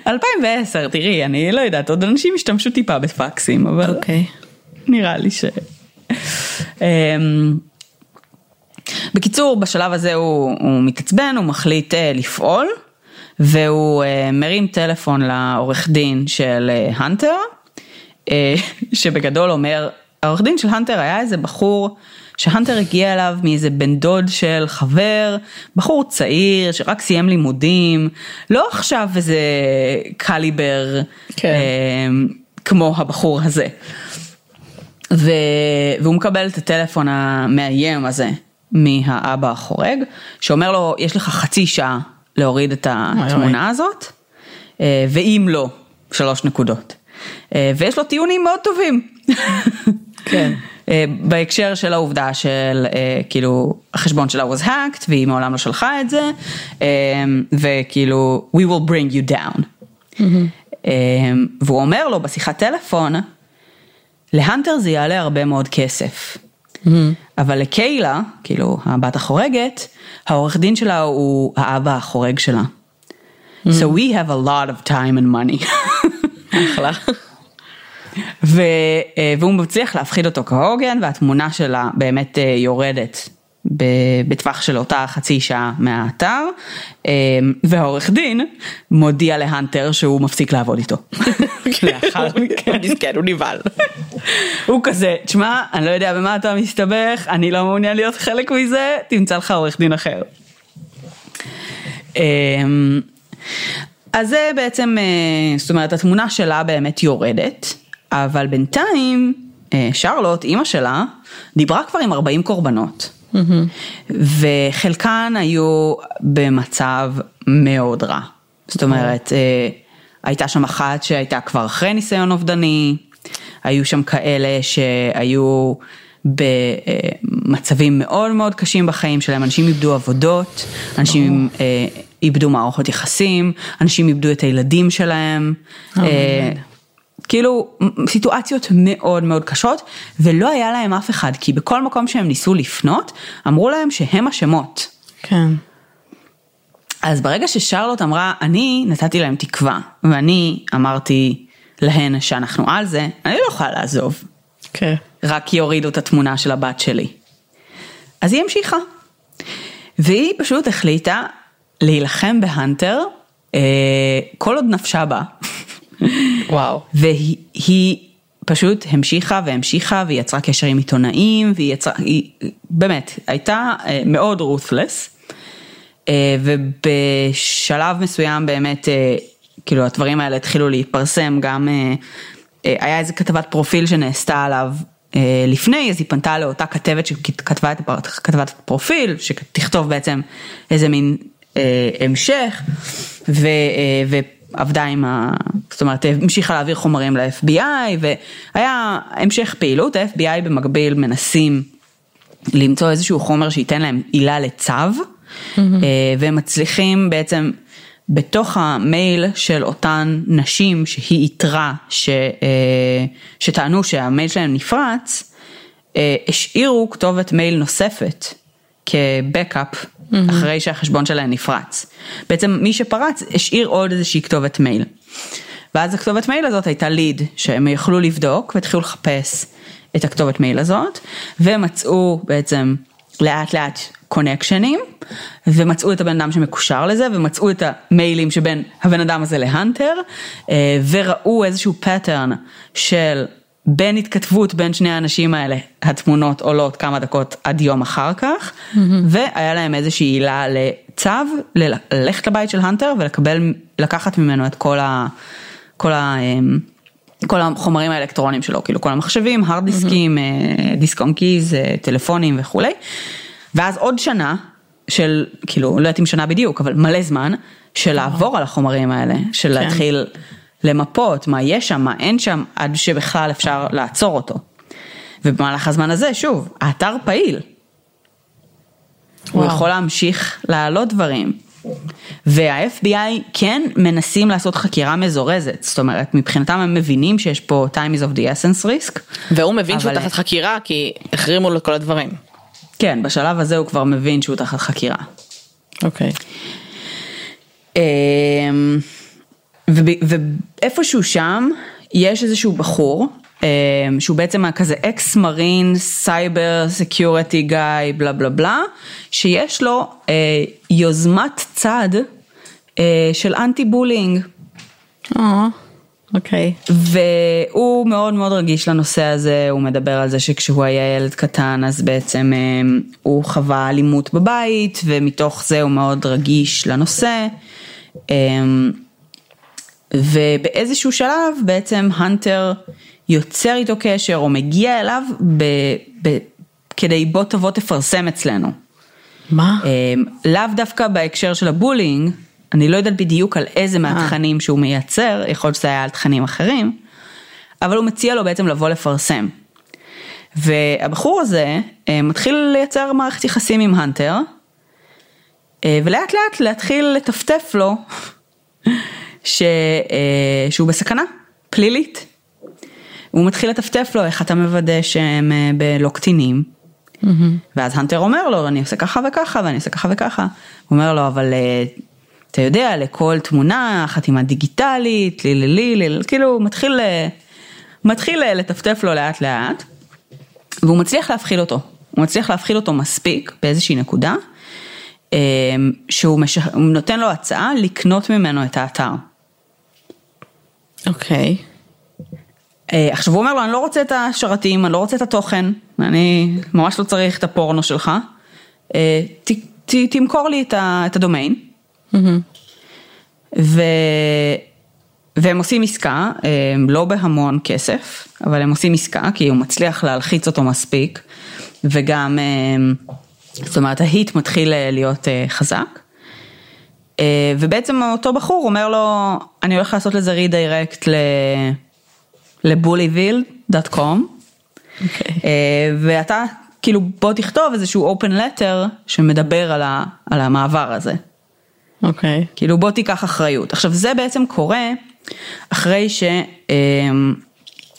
S2: 2010, תראי, אני לא יודעת, עוד אנשים השתמשו טיפה בפקסים, אבל okay.
S1: אוקיי.
S2: נראה לי ש... אמ, בקיצור, בשלב הזה הוא, הוא מתעצבן, הוא מחליט uh, לפעול, והוא uh, מרים טלפון לעורך דין של הנטר, uh, שבגדול אומר, העורך דין של הנטר היה איזה בחור שהנטר הגיע אליו מאיזה בן דוד של חבר, בחור צעיר שרק סיים לימודים, לא עכשיו איזה קליבר כן. אה, כמו הבחור הזה. ו... והוא מקבל את הטלפון המאיים הזה מהאבא החורג, שאומר לו, יש לך חצי שעה להוריד את התמונה הזאת, אה, ואם לא, שלוש נקודות. אה, ויש לו טיעונים מאוד טובים. כן. אה, בהקשר של העובדה של אה, כאילו החשבון שלה was hacked והיא מעולם לא שלחה את זה אה, וכאילו we will bring you down. Mm-hmm. והוא אומר לו בשיחת טלפון להנטר זה יעלה הרבה מאוד כסף. Mm-hmm. אבל לקיילה, כאילו הבת החורגת, העורך דין שלה הוא האבא החורג שלה. Mm-hmm. So we have a lot of time and money. אחלה. ו, אה, והוא מצליח להפחיד אותו כהוגן והתמונה שלה באמת אה, יורדת בטווח של אותה חצי שעה מהאתר אה, והעורך דין מודיע להאנטר שהוא מפסיק לעבוד איתו.
S1: מסכן הוא נבהל.
S2: הוא כזה תשמע אני לא יודע במה אתה מסתבך אני לא מעוניין להיות חלק מזה תמצא לך עורך דין אחר. אז זה בעצם זאת אומרת התמונה שלה באמת יורדת. אבל בינתיים אה, שרלוט, אימא שלה, דיברה כבר עם 40 קורבנות. Mm-hmm. וחלקן היו במצב מאוד רע. זאת אומרת, אה, הייתה שם אחת שהייתה כבר אחרי ניסיון אובדני, היו שם כאלה שהיו במצבים מאוד מאוד קשים בחיים שלהם, אנשים איבדו עבודות, אנשים. איבדו מערכות יחסים, אנשים איבדו את הילדים שלהם. Oh, כאילו סיטואציות מאוד מאוד קשות ולא היה להם אף אחד כי בכל מקום שהם ניסו לפנות אמרו להם שהם אשמות.
S1: כן.
S2: אז ברגע ששרלוט אמרה אני נתתי להם תקווה ואני אמרתי להן שאנחנו על זה אני לא יכולה לעזוב.
S1: כן.
S2: רק יורידו את התמונה של הבת שלי. אז היא המשיכה. והיא פשוט החליטה להילחם בהאנטר אה, כל עוד נפשה בה.
S1: וואו.
S2: והיא פשוט המשיכה והמשיכה והיא יצרה קשר עם עיתונאים והיא יצרה, היא באמת הייתה אה, מאוד רות'לס. אה, ובשלב מסוים באמת אה, כאילו הדברים האלה התחילו להתפרסם גם היה איזה כתבת פרופיל שנעשתה עליו לפני אז היא פנתה לאותה כתבת שכתבה את כתבת פרופיל שתכתוב בעצם איזה מין המשך ו, עבדה עם ה... זאת אומרת, המשיכה להעביר חומרים ל-FBI והיה המשך פעילות, ה-FBI במקביל מנסים למצוא איזשהו חומר שייתן להם עילה לצו, mm-hmm. והם מצליחים בעצם בתוך המייל של אותן נשים שהיא איתרה, ש... אה, שטענו שהמייל שלהם נפרץ, אה, השאירו כתובת מייל נוספת כבקאפ mm-hmm. אחרי שהחשבון שלהם נפרץ. בעצם מי שפרץ השאיר עוד איזושהי כתובת מייל. ואז הכתובת מייל הזאת הייתה ליד שהם יכלו לבדוק והתחילו לחפש את הכתובת מייל הזאת ומצאו בעצם לאט לאט קונקשנים, ומצאו את הבן אדם שמקושר לזה, ומצאו את המיילים שבין הבן אדם הזה להאנטר, אה, וראו איזשהו pattern של בין התכתבות בין שני האנשים האלה, התמונות עולות כמה דקות עד יום אחר כך, mm-hmm. והיה להם איזושהי עילה לצו, ללכת לבית של האנטר ולקבל, לקחת ממנו את כל ה... כל ה כל החומרים האלקטרונים שלו, כאילו כל המחשבים, הרד דיסקים, mm-hmm. דיסק און קיז, טלפונים וכולי. ואז עוד שנה של, כאילו, לא יודעת אם שנה בדיוק, אבל מלא זמן, של לעבור על החומרים האלה, של כן. להתחיל למפות מה יש שם, מה אין שם, עד שבכלל אפשר לעצור אותו. ובמהלך הזמן הזה, שוב, האתר פעיל. וואו. הוא יכול להמשיך להעלות דברים. וה-FBI כן מנסים לעשות חקירה מזורזת, זאת אומרת מבחינתם הם מבינים שיש פה time is of the essence risk.
S1: והוא מבין אבל... שהוא תחת חקירה כי החרימו לו את כל הדברים.
S2: כן, בשלב הזה הוא כבר מבין שהוא תחת חקירה.
S1: אוקיי. Okay.
S2: ואיפשהו שם יש איזשהו בחור אמ, שהוא בעצם כזה ex marine cyber security guy בלה בלה בלה שיש לו אה, יוזמת צד אה, של anti bullying.
S1: אה, אוקיי. Okay.
S2: והוא מאוד מאוד רגיש לנושא הזה, הוא מדבר על זה שכשהוא היה ילד קטן אז בעצם אמ, הוא חווה אלימות בבית ומתוך זה הוא מאוד רגיש לנושא. ובאיזשהו שלב בעצם הנטר יוצר איתו קשר או מגיע אליו ב, ב, כדי בוא תבוא תפרסם אצלנו.
S1: מה?
S2: אמ, לאו דווקא בהקשר של הבולינג, אני לא יודעת בדיוק על איזה אה. מהתכנים שהוא מייצר, יכול להיות שזה היה על תכנים אחרים, אבל הוא מציע לו בעצם לבוא לפרסם. והבחור הזה אה, מתחיל לייצר מערכת יחסים עם הנטר, אה, ולאט לאט להתחיל לטפטף לו ש, אה, שהוא בסכנה פלילית. הוא מתחיל לטפטף לו איך אתה מוודא שהם אה, בלא קטינים. Mm-hmm. ואז הנטר אומר לו אני עושה ככה וככה ואני עושה ככה וככה. הוא אומר לו אבל אה, אתה יודע לכל תמונה חתימה דיגיטלית לי לי לי כאילו הוא מתחיל מתחיל לטפטף לו לאט לאט. והוא מצליח להפחיד אותו. הוא מצליח להפחיד אותו מספיק באיזושהי נקודה. שהוא מש... נותן לו הצעה לקנות ממנו את האתר.
S1: אוקיי.
S2: אה, עכשיו הוא אומר לו, אני לא רוצה את השרתים, אני לא רוצה את התוכן, אני ממש לא צריך את הפורנו שלך, אה, ת, ת, תמכור לי את, ה, את הדומיין. ו... והם עושים עסקה, אה, לא בהמון כסף, אבל הם עושים עסקה כי הוא מצליח להלחיץ אותו מספיק, וגם, זאת אומרת ההיט מתחיל להיות חזק. אה, ובעצם אותו בחור אומר לו, אני הולך לעשות לזה רידיירקט לבוליוויל.com, okay. ואתה כאילו בוא תכתוב איזשהו open letter שמדבר על, ה, על המעבר הזה.
S1: אוקיי. Okay.
S2: כאילו בוא תיקח אחריות. עכשיו זה בעצם קורה אחרי ש... אה,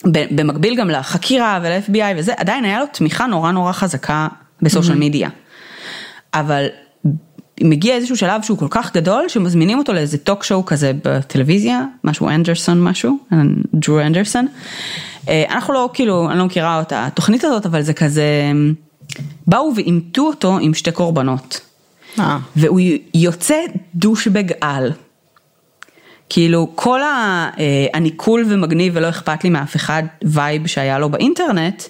S2: במקביל גם לחקירה ול-FBI וזה, עדיין היה לו תמיכה נורא נורא חזקה בסושיאל מדיה. אבל מגיע איזשהו שלב שהוא כל כך גדול שמזמינים אותו לאיזה טוק שואו כזה בטלוויזיה, משהו אנדרסון משהו, דרו אנדרסון. אה, אנחנו לא כאילו, אני לא מכירה את התוכנית הזאת, אבל זה כזה, באו ועימתו אותו עם שתי קורבנות. אה. והוא יוצא דושבג על. כאילו כל ה... אה, אני cool ומגניב ולא אכפת לי מאף אחד vibe שהיה לו באינטרנט,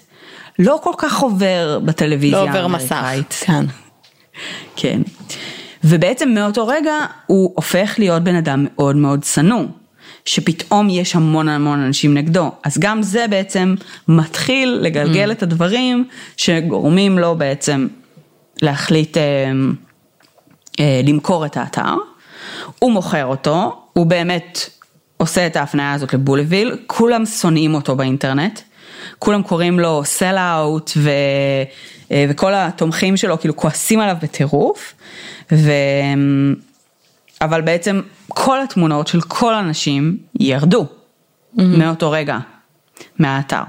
S2: לא כל כך עובר בטלוויזיה
S1: לא עובר מסך, כן.
S2: כן. ובעצם מאותו רגע הוא הופך להיות בן אדם מאוד מאוד שנוא. שפתאום יש המון המון אנשים נגדו, אז גם זה בעצם מתחיל לגלגל mm. את הדברים שגורמים לו בעצם להחליט אה, אה, למכור את האתר, הוא מוכר אותו, הוא באמת עושה את ההפניה הזאת לבוליוויל, כולם שונאים אותו באינטרנט, כולם קוראים לו סל אאוט וכל התומכים שלו כאילו כועסים עליו בטירוף, ו... אבל בעצם כל התמונות של כל האנשים ירדו mm-hmm. מאותו רגע מהאתר.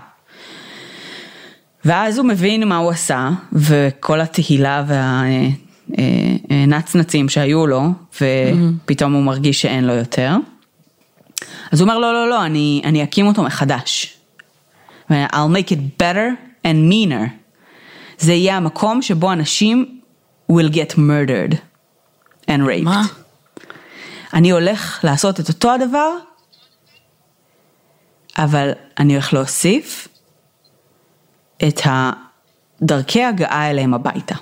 S2: ואז הוא מבין מה הוא עשה, וכל התהילה והנצנצים שהיו לו, ופתאום הוא מרגיש שאין לו יותר. אז הוא אומר לא לא לא, אני, אני אקים אותו מחדש. I'll make it better and meaner. זה יהיה המקום שבו אנשים will get murdered and raped.
S1: מה?
S2: אני הולך לעשות את אותו הדבר, אבל אני הולך להוסיף את הדרכי הגעה אליהם הביתה.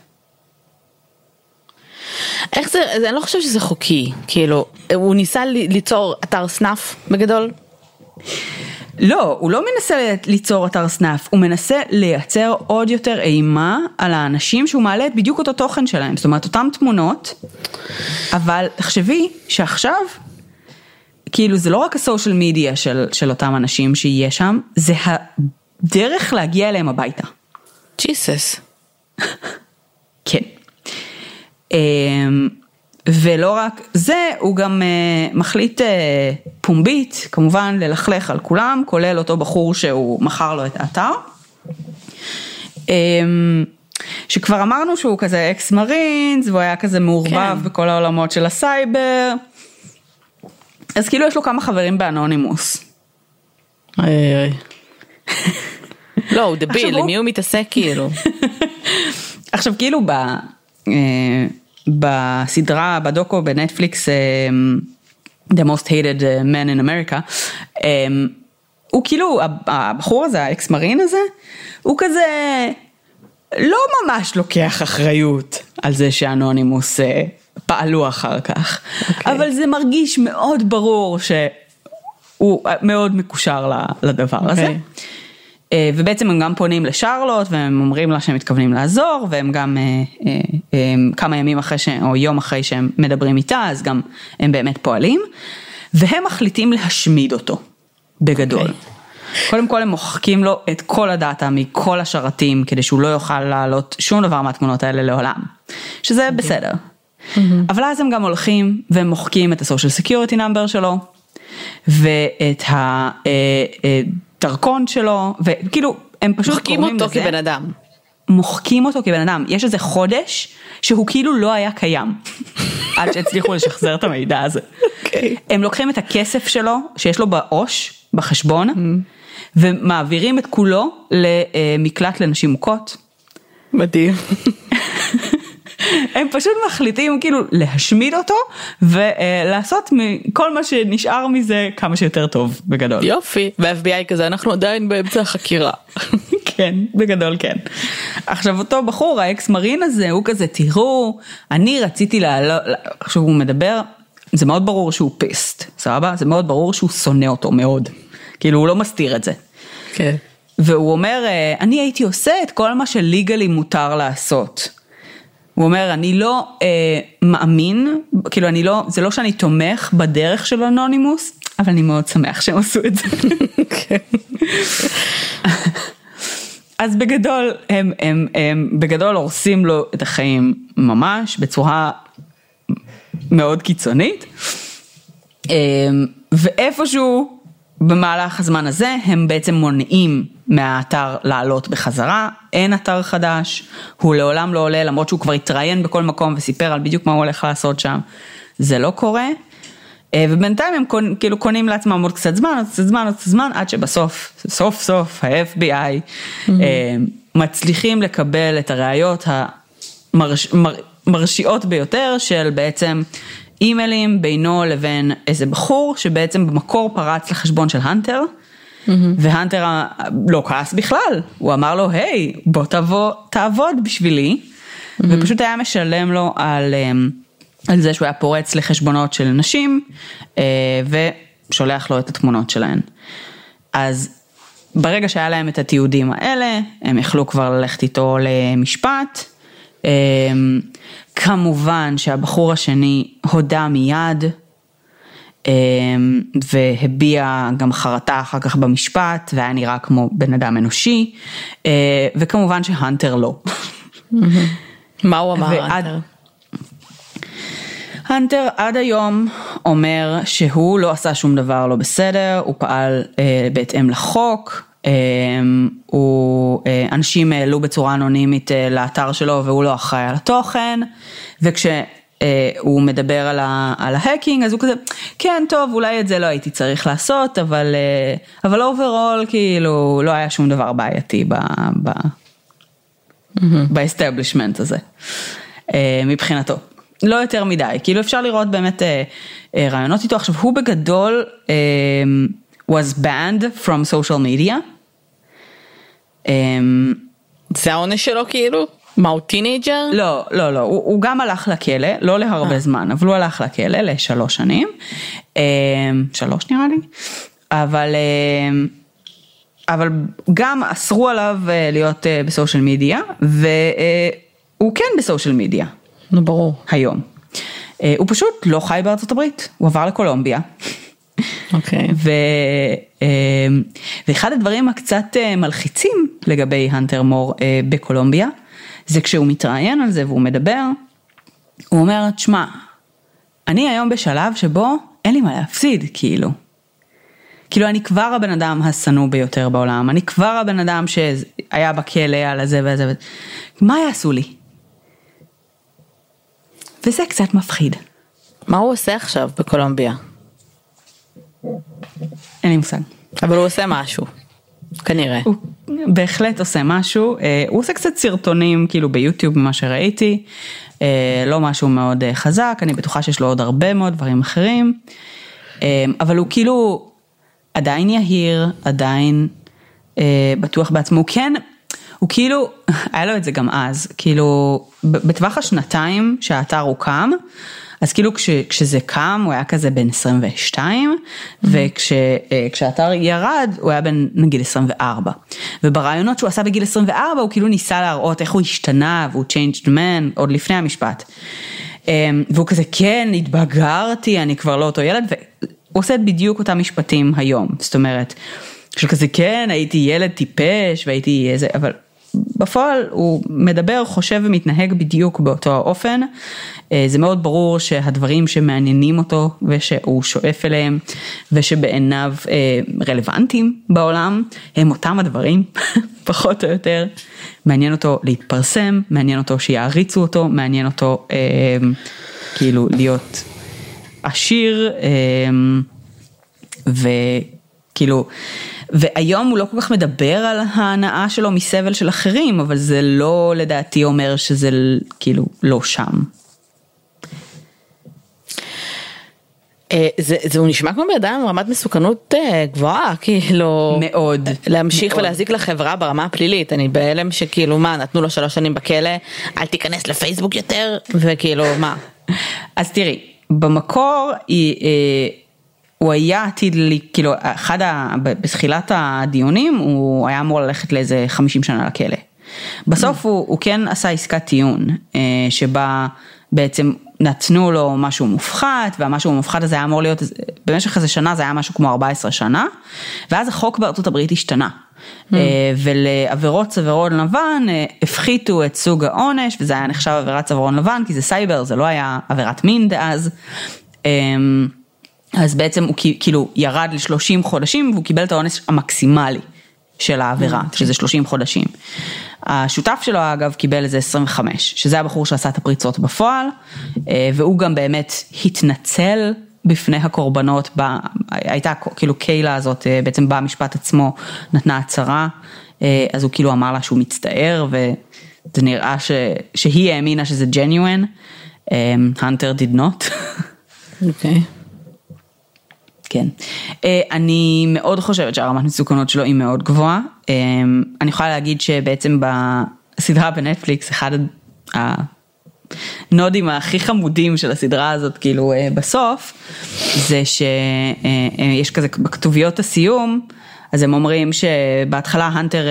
S1: איך זה, אני לא חושבת שזה חוקי, כאילו, הוא ניסה ליצור אתר סנאף בגדול?
S2: לא, הוא לא מנסה ליצור אתר סנאף, הוא מנסה לייצר עוד יותר אימה על האנשים שהוא מעלה את בדיוק אותו תוכן שלהם, זאת אומרת אותם תמונות, אבל תחשבי שעכשיו, כאילו זה לא רק הסושיאל מדיה של, של אותם אנשים שיהיה שם, זה הדרך להגיע אליהם הביתה.
S1: ג'יסוס.
S2: כן. אמ, ולא רק זה, הוא גם אה, מחליט אה, פומבית, כמובן, ללכלך על כולם, כולל אותו בחור שהוא מכר לו את האתר. אמ, שכבר אמרנו שהוא כזה ex marines, והוא היה כזה מעורבב
S1: כן.
S2: בכל העולמות של הסייבר. אז כאילו יש לו כמה חברים באנונימוס.
S1: אוי אוי. לא, הוא דביל, עם מי הוא מתעסק כאילו?
S2: עכשיו כאילו ב, אה, בסדרה, בדוקו בנטפליקס, אה, The Most Hated Man in America, אה, הוא כאילו, הבחור הזה, האקס מרין הזה, הוא כזה לא ממש לוקח אחריות על זה שאנונימוס אה, פעלו אחר כך,
S1: אוקיי.
S2: אבל זה מרגיש מאוד ברור שהוא מאוד מקושר לדבר הזה.
S1: אוקיי.
S2: אה, ובעצם הם גם פונים לשרלוט והם אומרים לה שהם מתכוונים לעזור והם גם אה, אה, כמה ימים אחרי ש... או יום אחרי שהם מדברים איתה אז גם הם באמת פועלים והם מחליטים להשמיד אותו בגדול.
S1: אוקיי.
S2: קודם כל הם מוחקים לו את כל הדאטה מכל השרתים כדי שהוא לא יוכל להעלות שום דבר מהתמונות האלה לעולם, שזה בסדר. אבל אז הם גם הולכים והם מוחקים את ה-social security number שלו ואת הדרכון שלו וכאילו הם פשוט
S1: מוחקים
S2: גורמים
S1: אותו
S2: לזה-
S1: כבן אדם.
S2: מוחקים אותו כבן אדם, יש איזה חודש שהוא כאילו לא היה קיים, עד שהצליחו לשחזר את המידע הזה.
S1: אוקיי.
S2: הם לוקחים את הכסף שלו, שיש לו בעו"ש, בחשבון, ומעבירים את כולו למקלט לנשים מוכות.
S1: מדהים.
S2: הם פשוט מחליטים כאילו להשמיד אותו ולעשות מכל מה שנשאר מזה כמה שיותר טוב בגדול.
S1: יופי. וה-FBI כזה, אנחנו עדיין באמצע החקירה.
S2: כן, בגדול כן. עכשיו אותו בחור, האקס מרין הזה, הוא כזה, תראו, אני רציתי לעלות, כשהוא מדבר, זה מאוד ברור שהוא פיסט, סבבה? זה מאוד ברור שהוא שונא אותו מאוד. כאילו הוא לא מסתיר את זה.
S1: כן.
S2: והוא אומר, אה, אני הייתי עושה את כל מה שליגלי מותר לעשות. הוא אומר, אני לא אה, מאמין, כאילו אני לא, זה לא שאני תומך בדרך של אנונימוס, אבל אני מאוד שמח שהם עשו את זה. אז בגדול, הם, הם, הם בגדול הורסים לו את החיים ממש, בצורה מאוד קיצונית. אמ, ואיפשהו במהלך הזמן הזה הם בעצם מונעים מהאתר לעלות בחזרה, אין אתר חדש, הוא לעולם לא עולה למרות שהוא כבר התראיין בכל מקום וסיפר על בדיוק מה הוא הולך לעשות שם, זה לא קורה. אה, ובינתיים הם קונ, כאילו קונים לעצמם עוד קצת זמן, עוד קצת זמן, עוד קצת זמן, עד שבסוף, סוף סוף ה-FBI mm-hmm. מצליחים לקבל את הראיות המרשיעות ביותר של בעצם אימיילים בינו לבין איזה בחור שבעצם במקור פרץ לחשבון של הנטר. Mm-hmm. והנטר לא כעס בכלל, הוא אמר לו היי בוא תבוא תעבוד בשבילי mm-hmm. ופשוט היה משלם לו על, אמ, על זה שהוא היה פורץ לחשבונות של נשים אה, ושולח לו את התמונות שלהן. אז ברגע שהיה להם את התיעודים האלה הם יכלו כבר ללכת איתו למשפט. אמ, כמובן שהבחור השני הודה מיד אמ, והביע גם חרטה אחר כך במשפט והיה נראה כמו בן אדם אנושי אה, וכמובן שהנטר לא.
S1: מה הוא אמר? הנטר?
S2: הנטר עד היום אומר שהוא לא עשה שום דבר לא בסדר, הוא פעל אה, בהתאם לחוק, הוא, אה, אנשים העלו בצורה אנונימית אה, לאתר שלו והוא לא אחראי על התוכן, וכשהוא אה, מדבר על, ה, על ה hacking אז הוא כזה, כן טוב אולי את זה לא הייתי צריך לעשות, אבל, אבל overall כאילו לא היה שום דבר בעייתי ב... ב ב establishment הזה, מבחינתו. לא יותר מדי, כאילו אפשר לראות באמת רעיונות איתו. עכשיו הוא בגדול was banned from social media. אה,
S1: זה העונש שלו כאילו? מה הוא teenager?
S2: לא, לא, לא, הוא, הוא גם הלך לכלא, לא להרבה זמן, אבל הוא הלך לכלא לשלוש שנים, אה, שלוש נראה לי, אבל, אה, אבל גם אסרו עליו אה, להיות אה, ב social media, והוא כן ב social media
S1: נו ברור.
S2: היום. אה, הוא פשוט לא חי בארצות הברית, הוא עבר לקולומביה.
S1: אוקיי.
S2: ו, אה, ואחד הדברים הקצת אה, מלחיצים לגבי הנטר מור אה, בקולומביה, זה כשהוא מתראיין על זה והוא מדבר, הוא אומר, תשמע, אני היום בשלב שבו אין לי מה להפסיד, כאילו. כאילו אני כבר הבן אדם השנוא ביותר בעולם, אני כבר הבן אדם שהיה בכלא על הזה וזה, וזה. מה יעשו לי? וזה קצת מפחיד,
S1: מה הוא עושה עכשיו בקולומביה?
S2: אין לי מושג.
S1: אבל הוא עושה משהו. כנראה.
S2: הוא בהחלט עושה משהו, אה, הוא עושה קצת סרטונים כאילו ביוטיוב ממה שראיתי, אה, לא משהו מאוד אה, חזק, אני בטוחה שיש לו עוד הרבה מאוד דברים אחרים, אבל הוא כאילו עדיין יהיר, עדיין בטוח בעצמו, הוא כן, הוא כאילו, היה לו את זה גם אז, כאילו בטווח השנתיים שהאתר הוקם, אז כאילו כש, כשזה קם הוא היה כזה בן 22 וכשהאתר ירד הוא היה בן נגיד 24 וברעיונות שהוא עשה בגיל 24 הוא כאילו ניסה להראות איך הוא השתנה והוא changed man עוד לפני המשפט. אמ, והוא כזה כן התבגרתי אני כבר לא אותו ילד והוא עושה בדיוק אותם משפטים היום זאת אומרת. של כזה כן הייתי ילד טיפש והייתי איזה אבל בפועל הוא מדבר, חושב ומתנהג בדיוק באותו האופן. אה, זה מאוד ברור שהדברים שמעניינים אותו ושהוא שואף אליהם ושבעיניו אה, רלוונטיים בעולם הם אותם הדברים, פחות או יותר. מעניין אותו להתפרסם, מעניין אותו שיעריצו אותו, מעניין אותו אה, כאילו להיות עשיר וכאילו והיום הוא לא כל כך מדבר על ההנאה שלו מסבל של אחרים, אבל זה לא לדעתי אומר שזה כאילו לא שם.
S1: אה, זה, זה הוא נשמע כמו בן אדם עם רמת מסוכנות אה, גבוהה, כאילו...
S2: מאוד.
S1: להמשיך
S2: מאוד.
S1: ולהזיק לחברה ברמה הפלילית, אני בהלם שכאילו מה, נתנו לו שלוש שנים בכלא, אל תיכנס לפייסבוק יותר, וכאילו מה.
S2: אז תראי, במקור היא... אה, הוא היה עתיד, לי, כאילו, אחד, ה, בתחילת הדיונים הוא היה אמור ללכת לאיזה 50 שנה לכלא. בסוף הוא, הוא כן עשה עסקת טיעון, אה, שבה בעצם נתנו לו משהו מופחת, והמשהו המופחת הזה היה אמור להיות, במשך איזה שנה זה היה משהו כמו 14 שנה, ואז החוק בארצות הברית השתנה. Mm. ולעבירות צווארון לבן אה, הפחיתו את סוג העונש, וזה היה נחשב עבירת צווארון לבן, כי זה סייבר, זה לא היה עבירת מין דאז. אז בעצם הוא כאילו ירד ל-30 חודשים והוא קיבל את העונש המקסימלי של העבירה, mm, שזה 30 חודשים. השותף שלו אגב קיבל איזה 25, שזה הבחור שעשה את הפריצות בפועל, אה, והוא גם באמת התנצל בפני הקורבנות, ב, הייתה כאילו קיילה הזאת, אה, בעצם במשפט עצמו נתנה הצהרה, אה, אז הוא כאילו אמר לה שהוא מצטער, וזה נראה ש, שהיא האמינה שזה genuine, הנטר did not.
S1: אוקיי. Okay.
S2: כן. אה, אני מאוד חושבת שהרמת מסוכנות שלו היא מאוד גבוהה. אה, אני יכולה להגיד שבעצם בסדרה בנטפליקס, אחד הנודים הכי חמודים של הסדרה הזאת, כאילו אה, בסוף, זה שיש כזה בכתוביות הסיום, אז הם אומרים שבהתחלה הנטר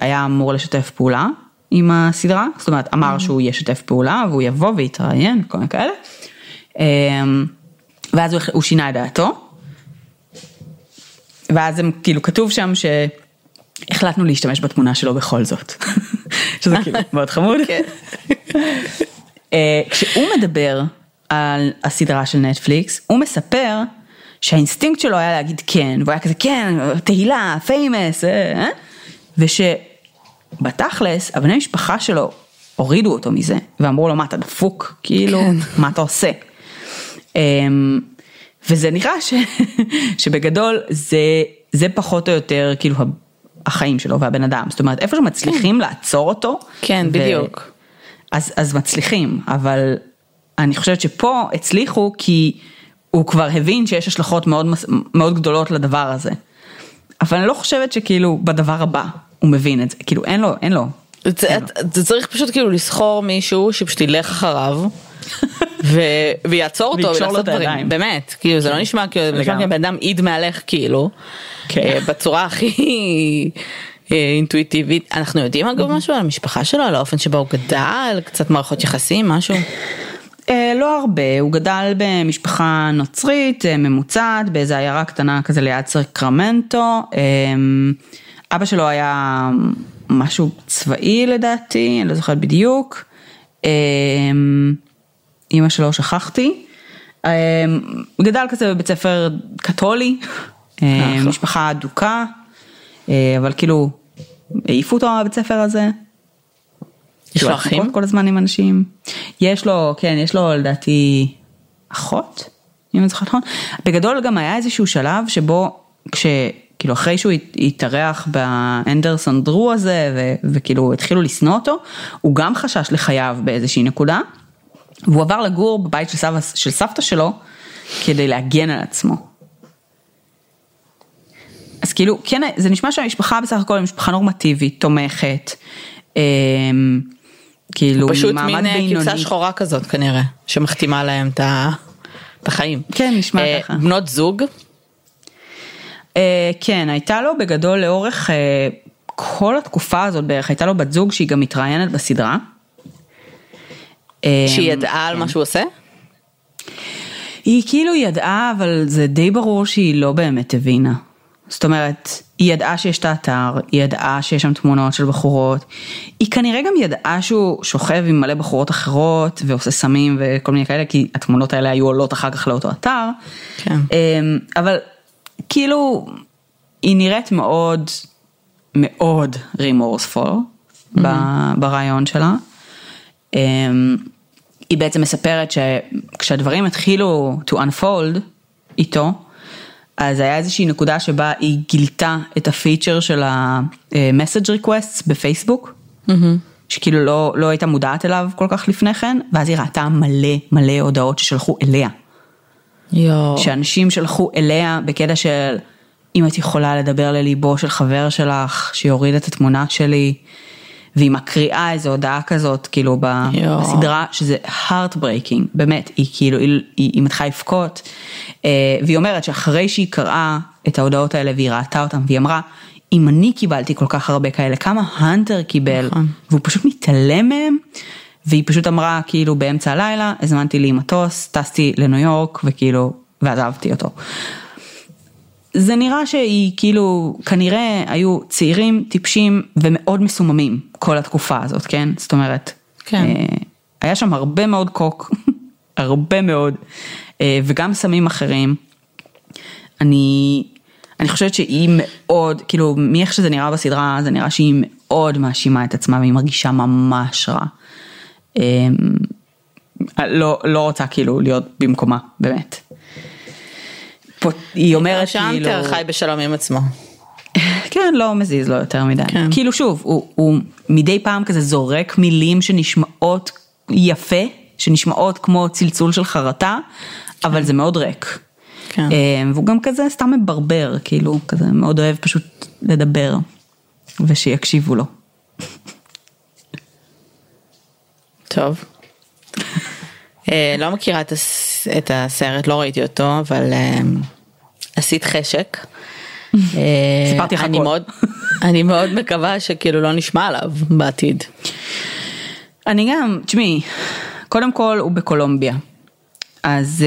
S2: היה אמור לשתף פעולה עם הסדרה, זאת אומרת אמר שהוא ישתף פעולה והוא יבוא ויתראיין, כל מיני כאלה. ואז הוא, הוא שינה את דעתו. ואז הם כאילו כתוב שם שהחלטנו להשתמש בתמונה שלו בכל זאת. שזה כאילו מאוד חמוד. כן. אה, כשהוא מדבר על הסדרה של נטפליקס, הוא מספר שהאינסטינקט שלו היה להגיד כן, והוא היה כזה כן, תהילה, fame, אה, אה? ושבתכלס, הבני משפחה שלו הורידו אותו מזה, ואמרו לו מה אתה דפוק, כאילו, כן. מה אתה עושה. אמ, וזה נראה ש, שבגדול זה, זה פחות או יותר כאילו החיים שלו והבן אדם, זאת אומרת איפה שמצליחים לעצור אותו.
S1: כן, בדיוק.
S2: אז, אז מצליחים, אבל אני חושבת שפה הצליחו כי הוא כבר הבין שיש השלכות מאוד, מאוד גדולות לדבר הזה. אבל אני לא חושבת שכאילו בדבר הבא הוא מבין את זה, כאילו אין לו, אין לו.
S1: זה, זה צריך פשוט כאילו לסחור מישהו שפשוט ילך אחריו ו, ויעצור אותו ולעשות דברים. באמת, כאילו זה לא נשמע כאילו, זה נשמע. כמו בן אדם איד מהלך כאילו,
S2: כן.
S1: אה, בצורה הכי אה, אינטואיטיבית, אנחנו יודעים אגב משהו על המשפחה שלו, על האופן שבו הוא גדל, קצת מערכות יחסים, משהו,
S2: אה, לא הרבה, הוא גדל במשפחה נוצרית ממוצעת באיזה עיירה קטנה כזה ליד סקרמנטו. אבא שלו היה משהו צבאי לדעתי, אני לא זוכרת בדיוק. אה, אימא שלו שכחתי. אה, הוא גדל כזה בבית ספר קתולי, אה,
S1: אחלה.
S2: משפחה אדוקה, אה, אבל כאילו העיפו אותו מהבית ספר הזה.
S1: יש לו אחים?
S2: כל הזמן עם אנשים. יש לו, כן, יש לו לדעתי אחות, אם אני זוכרת נכון. בגדול גם היה איזשהו שלב שבו, כש... כאילו אחרי שהוא הת- התארח באנדרסון דרו הזה, ו- וכאילו התחילו לשנוא אותו, הוא גם חשש לחייו באיזושהי נקודה, והוא עבר לגור בבית של, סבא, של סבתא שלו, כדי להגן על עצמו. אז כאילו, כן, זה נשמע שהמשפחה בסך הכל היא משפחה נורמטיבית, תומכת, אמ, כאילו,
S1: פשוט
S2: ממעמד
S1: מין אה, כבשה. שחורה כזאת כנראה, שמחתימה להם את ה- את החיים.
S2: כן, נשמע
S1: אה,
S2: ככה.
S1: בנות זוג,
S2: אה, כן, הייתה לו בגדול לאורך אה, כל התקופה הזאת בערך, הייתה לו בת זוג שהיא גם מתראיינת בסדרה. אה,
S1: שהיא ידעה על מה שהוא עושה?
S2: היא כאילו ידעה, אבל זה די ברור שהיא לא באמת הבינה. זאת אומרת, היא ידעה שיש את האתר, היא ידעה שיש שם תמונות של בחורות, היא כנראה גם ידעה שהוא שוכב עם מלא בחורות אחרות ועושה סמים וכל מיני כאלה, כי התמונות האלה היו עולות אחר כך לאותו אתר.
S1: כן.
S2: אמ, אבל כאילו, היא נראית מאוד, מאוד רימורספול ברעיון שלה. היא בעצם מספרת שכשהדברים התחילו to unfold איתו, אז היה איזושהי נקודה שבה היא גילתה את הפיצ'ר של ה-message requests בפייסבוק, שכאילו לא, לא הייתה מודעת אליו כל כך לפני כן, ואז היא ראתה מלא מלא הודעות ששלחו אליה.
S1: יואו.
S2: שאנשים שלחו אליה בקטע של אם את יכולה לדבר לליבו של חבר שלך שיוריד את התמונה שלי והיא מקריאה איזו הודעה כזאת כאילו
S1: יואו.
S2: בסדרה שזה heart breaking באמת היא כאילו היא, היא, היא מתחילה לבכות אה, והיא אומרת שאחרי שהיא קראה את ההודעות האלה והיא ראתה אותן והיא אמרה אם אני קיבלתי כל כך הרבה כאלה כמה הנטר קיבל
S1: נכון.
S2: והוא פשוט מתעלם מהם והיא פשוט אמרה כאילו באמצע הלילה הזמנתי לי מטוס טסתי לניו יורק וכאילו ועזבתי אותו. זה נראה שהיא כאילו כנראה היו צעירים טיפשים ומאוד מסוממים כל התקופה הזאת כן זאת אומרת
S1: כן.
S2: אה, היה שם הרבה מאוד קוק הרבה מאוד אה, וגם סמים אחרים. אני אני חושבת שהיא מאוד כאילו מאיך שזה נראה בסדרה זה נראה שהיא מאוד מאשימה את עצמה והיא מרגישה ממש רע. אה, לא לא רוצה כאילו להיות במקומה באמת. היא אומרת כאילו,
S1: שהאנטר חי בשלום עם עצמו.
S2: כן לא מזיז לו יותר מדי,
S1: כן.
S2: כאילו שוב הוא, הוא מדי פעם כזה זורק מילים שנשמעות יפה, שנשמעות כמו צלצול של חרטה, אבל זה מאוד ריק.
S1: כן.
S2: אה, והוא גם כזה סתם מברבר, כאילו כזה מאוד אוהב פשוט לדבר ושיקשיבו לו.
S1: טוב. אה, לא מכירה את הסרט, לא ראיתי אותו, אבל אה, עשית חשק. אה,
S2: סיפרתי לך הכל.
S1: אני מאוד מקווה שכאילו לא נשמע עליו בעתיד.
S2: אני גם, תשמעי, קודם כל הוא בקולומביה. אז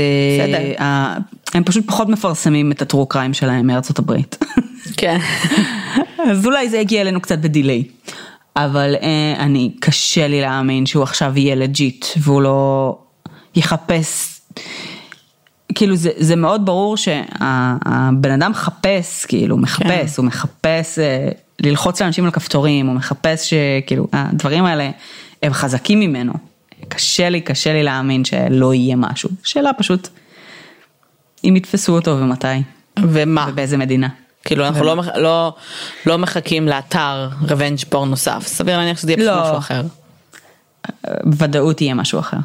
S2: אה, הם פשוט פחות מפרסמים את הטרו קריים שלהם מארצות הברית.
S1: כן.
S2: אז אולי זה יגיע אלינו קצת בדיליי. אבל אה, אני, קשה לי להאמין שהוא עכשיו יהיה לג'יט והוא לא יחפש, כאילו זה, זה מאוד ברור שהבן אדם מחפש, כאילו הוא מחפש, הוא מחפש אה, ללחוץ לאנשים על כפתורים, הוא מחפש שכאילו הדברים האלה הם חזקים ממנו. קשה לי, קשה לי להאמין שלא יהיה משהו. שאלה פשוט, אם יתפסו אותו ומתי,
S1: ומה?
S2: ובאיזה מדינה.
S1: כאילו אנחנו לא, לא, לא מחכים לאתר revenge פורן נוסף, סביר להניח שזה יהיה
S2: לא.
S1: משהו אחר.
S2: בוודאות יהיה משהו אחר.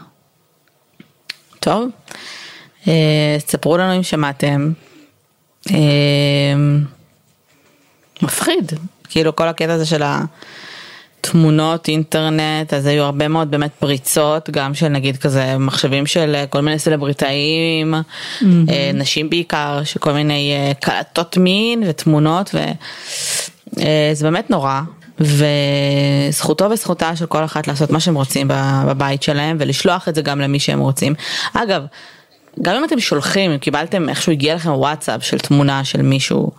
S1: טוב, אה, ספרו לנו אם שמעתם. אה, מפחיד, כאילו כל הקטע הזה של התמונות אינטרנט, אז היו הרבה מאוד באמת פריצות, גם של נגיד כזה מחשבים של אה, כל מיני סלבריטאים, אה, נשים בעיקר, של כל מיני אה, קלטות מין ותמונות, וזה באמת נורא. וזכותו וזכותה של כל אחת לעשות מה שהם רוצים בבית שלהם ולשלוח את זה גם למי שהם רוצים. אגב, גם אם אתם שולחים, אם קיבלתם איכשהו הגיע לכם וואטסאפ של תמונה של מישהו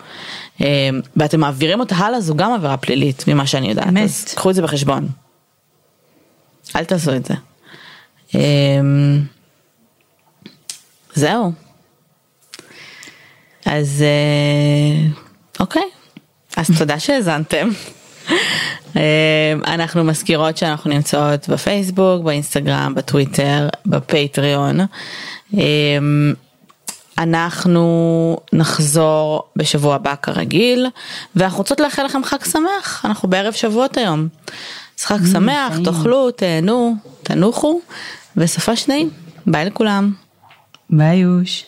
S1: אה, ואתם מעבירים אותה הלאה זו גם עבירה פלילית ממה שאני יודעת,
S2: אמת.
S1: אז קחו את זה בחשבון. אל תעשו את זה. אה, זהו. אז אה, אוקיי, אז תודה שהאזנתם. אה, אנחנו מזכירות שאנחנו נמצאות בפייסבוק, באינסטגרם, בטוויטר, בפטריון. אה, אנחנו נחזור בשבוע הבא כרגיל, ואנחנו רוצות לאחל לכם חג שמח, אנחנו בערב שבועות היום. אז חג שמח,
S2: טעים.
S1: תאכלו, תהנו, תנוחו, וסופה שניים, ביי לכולם.
S2: ביי יוש.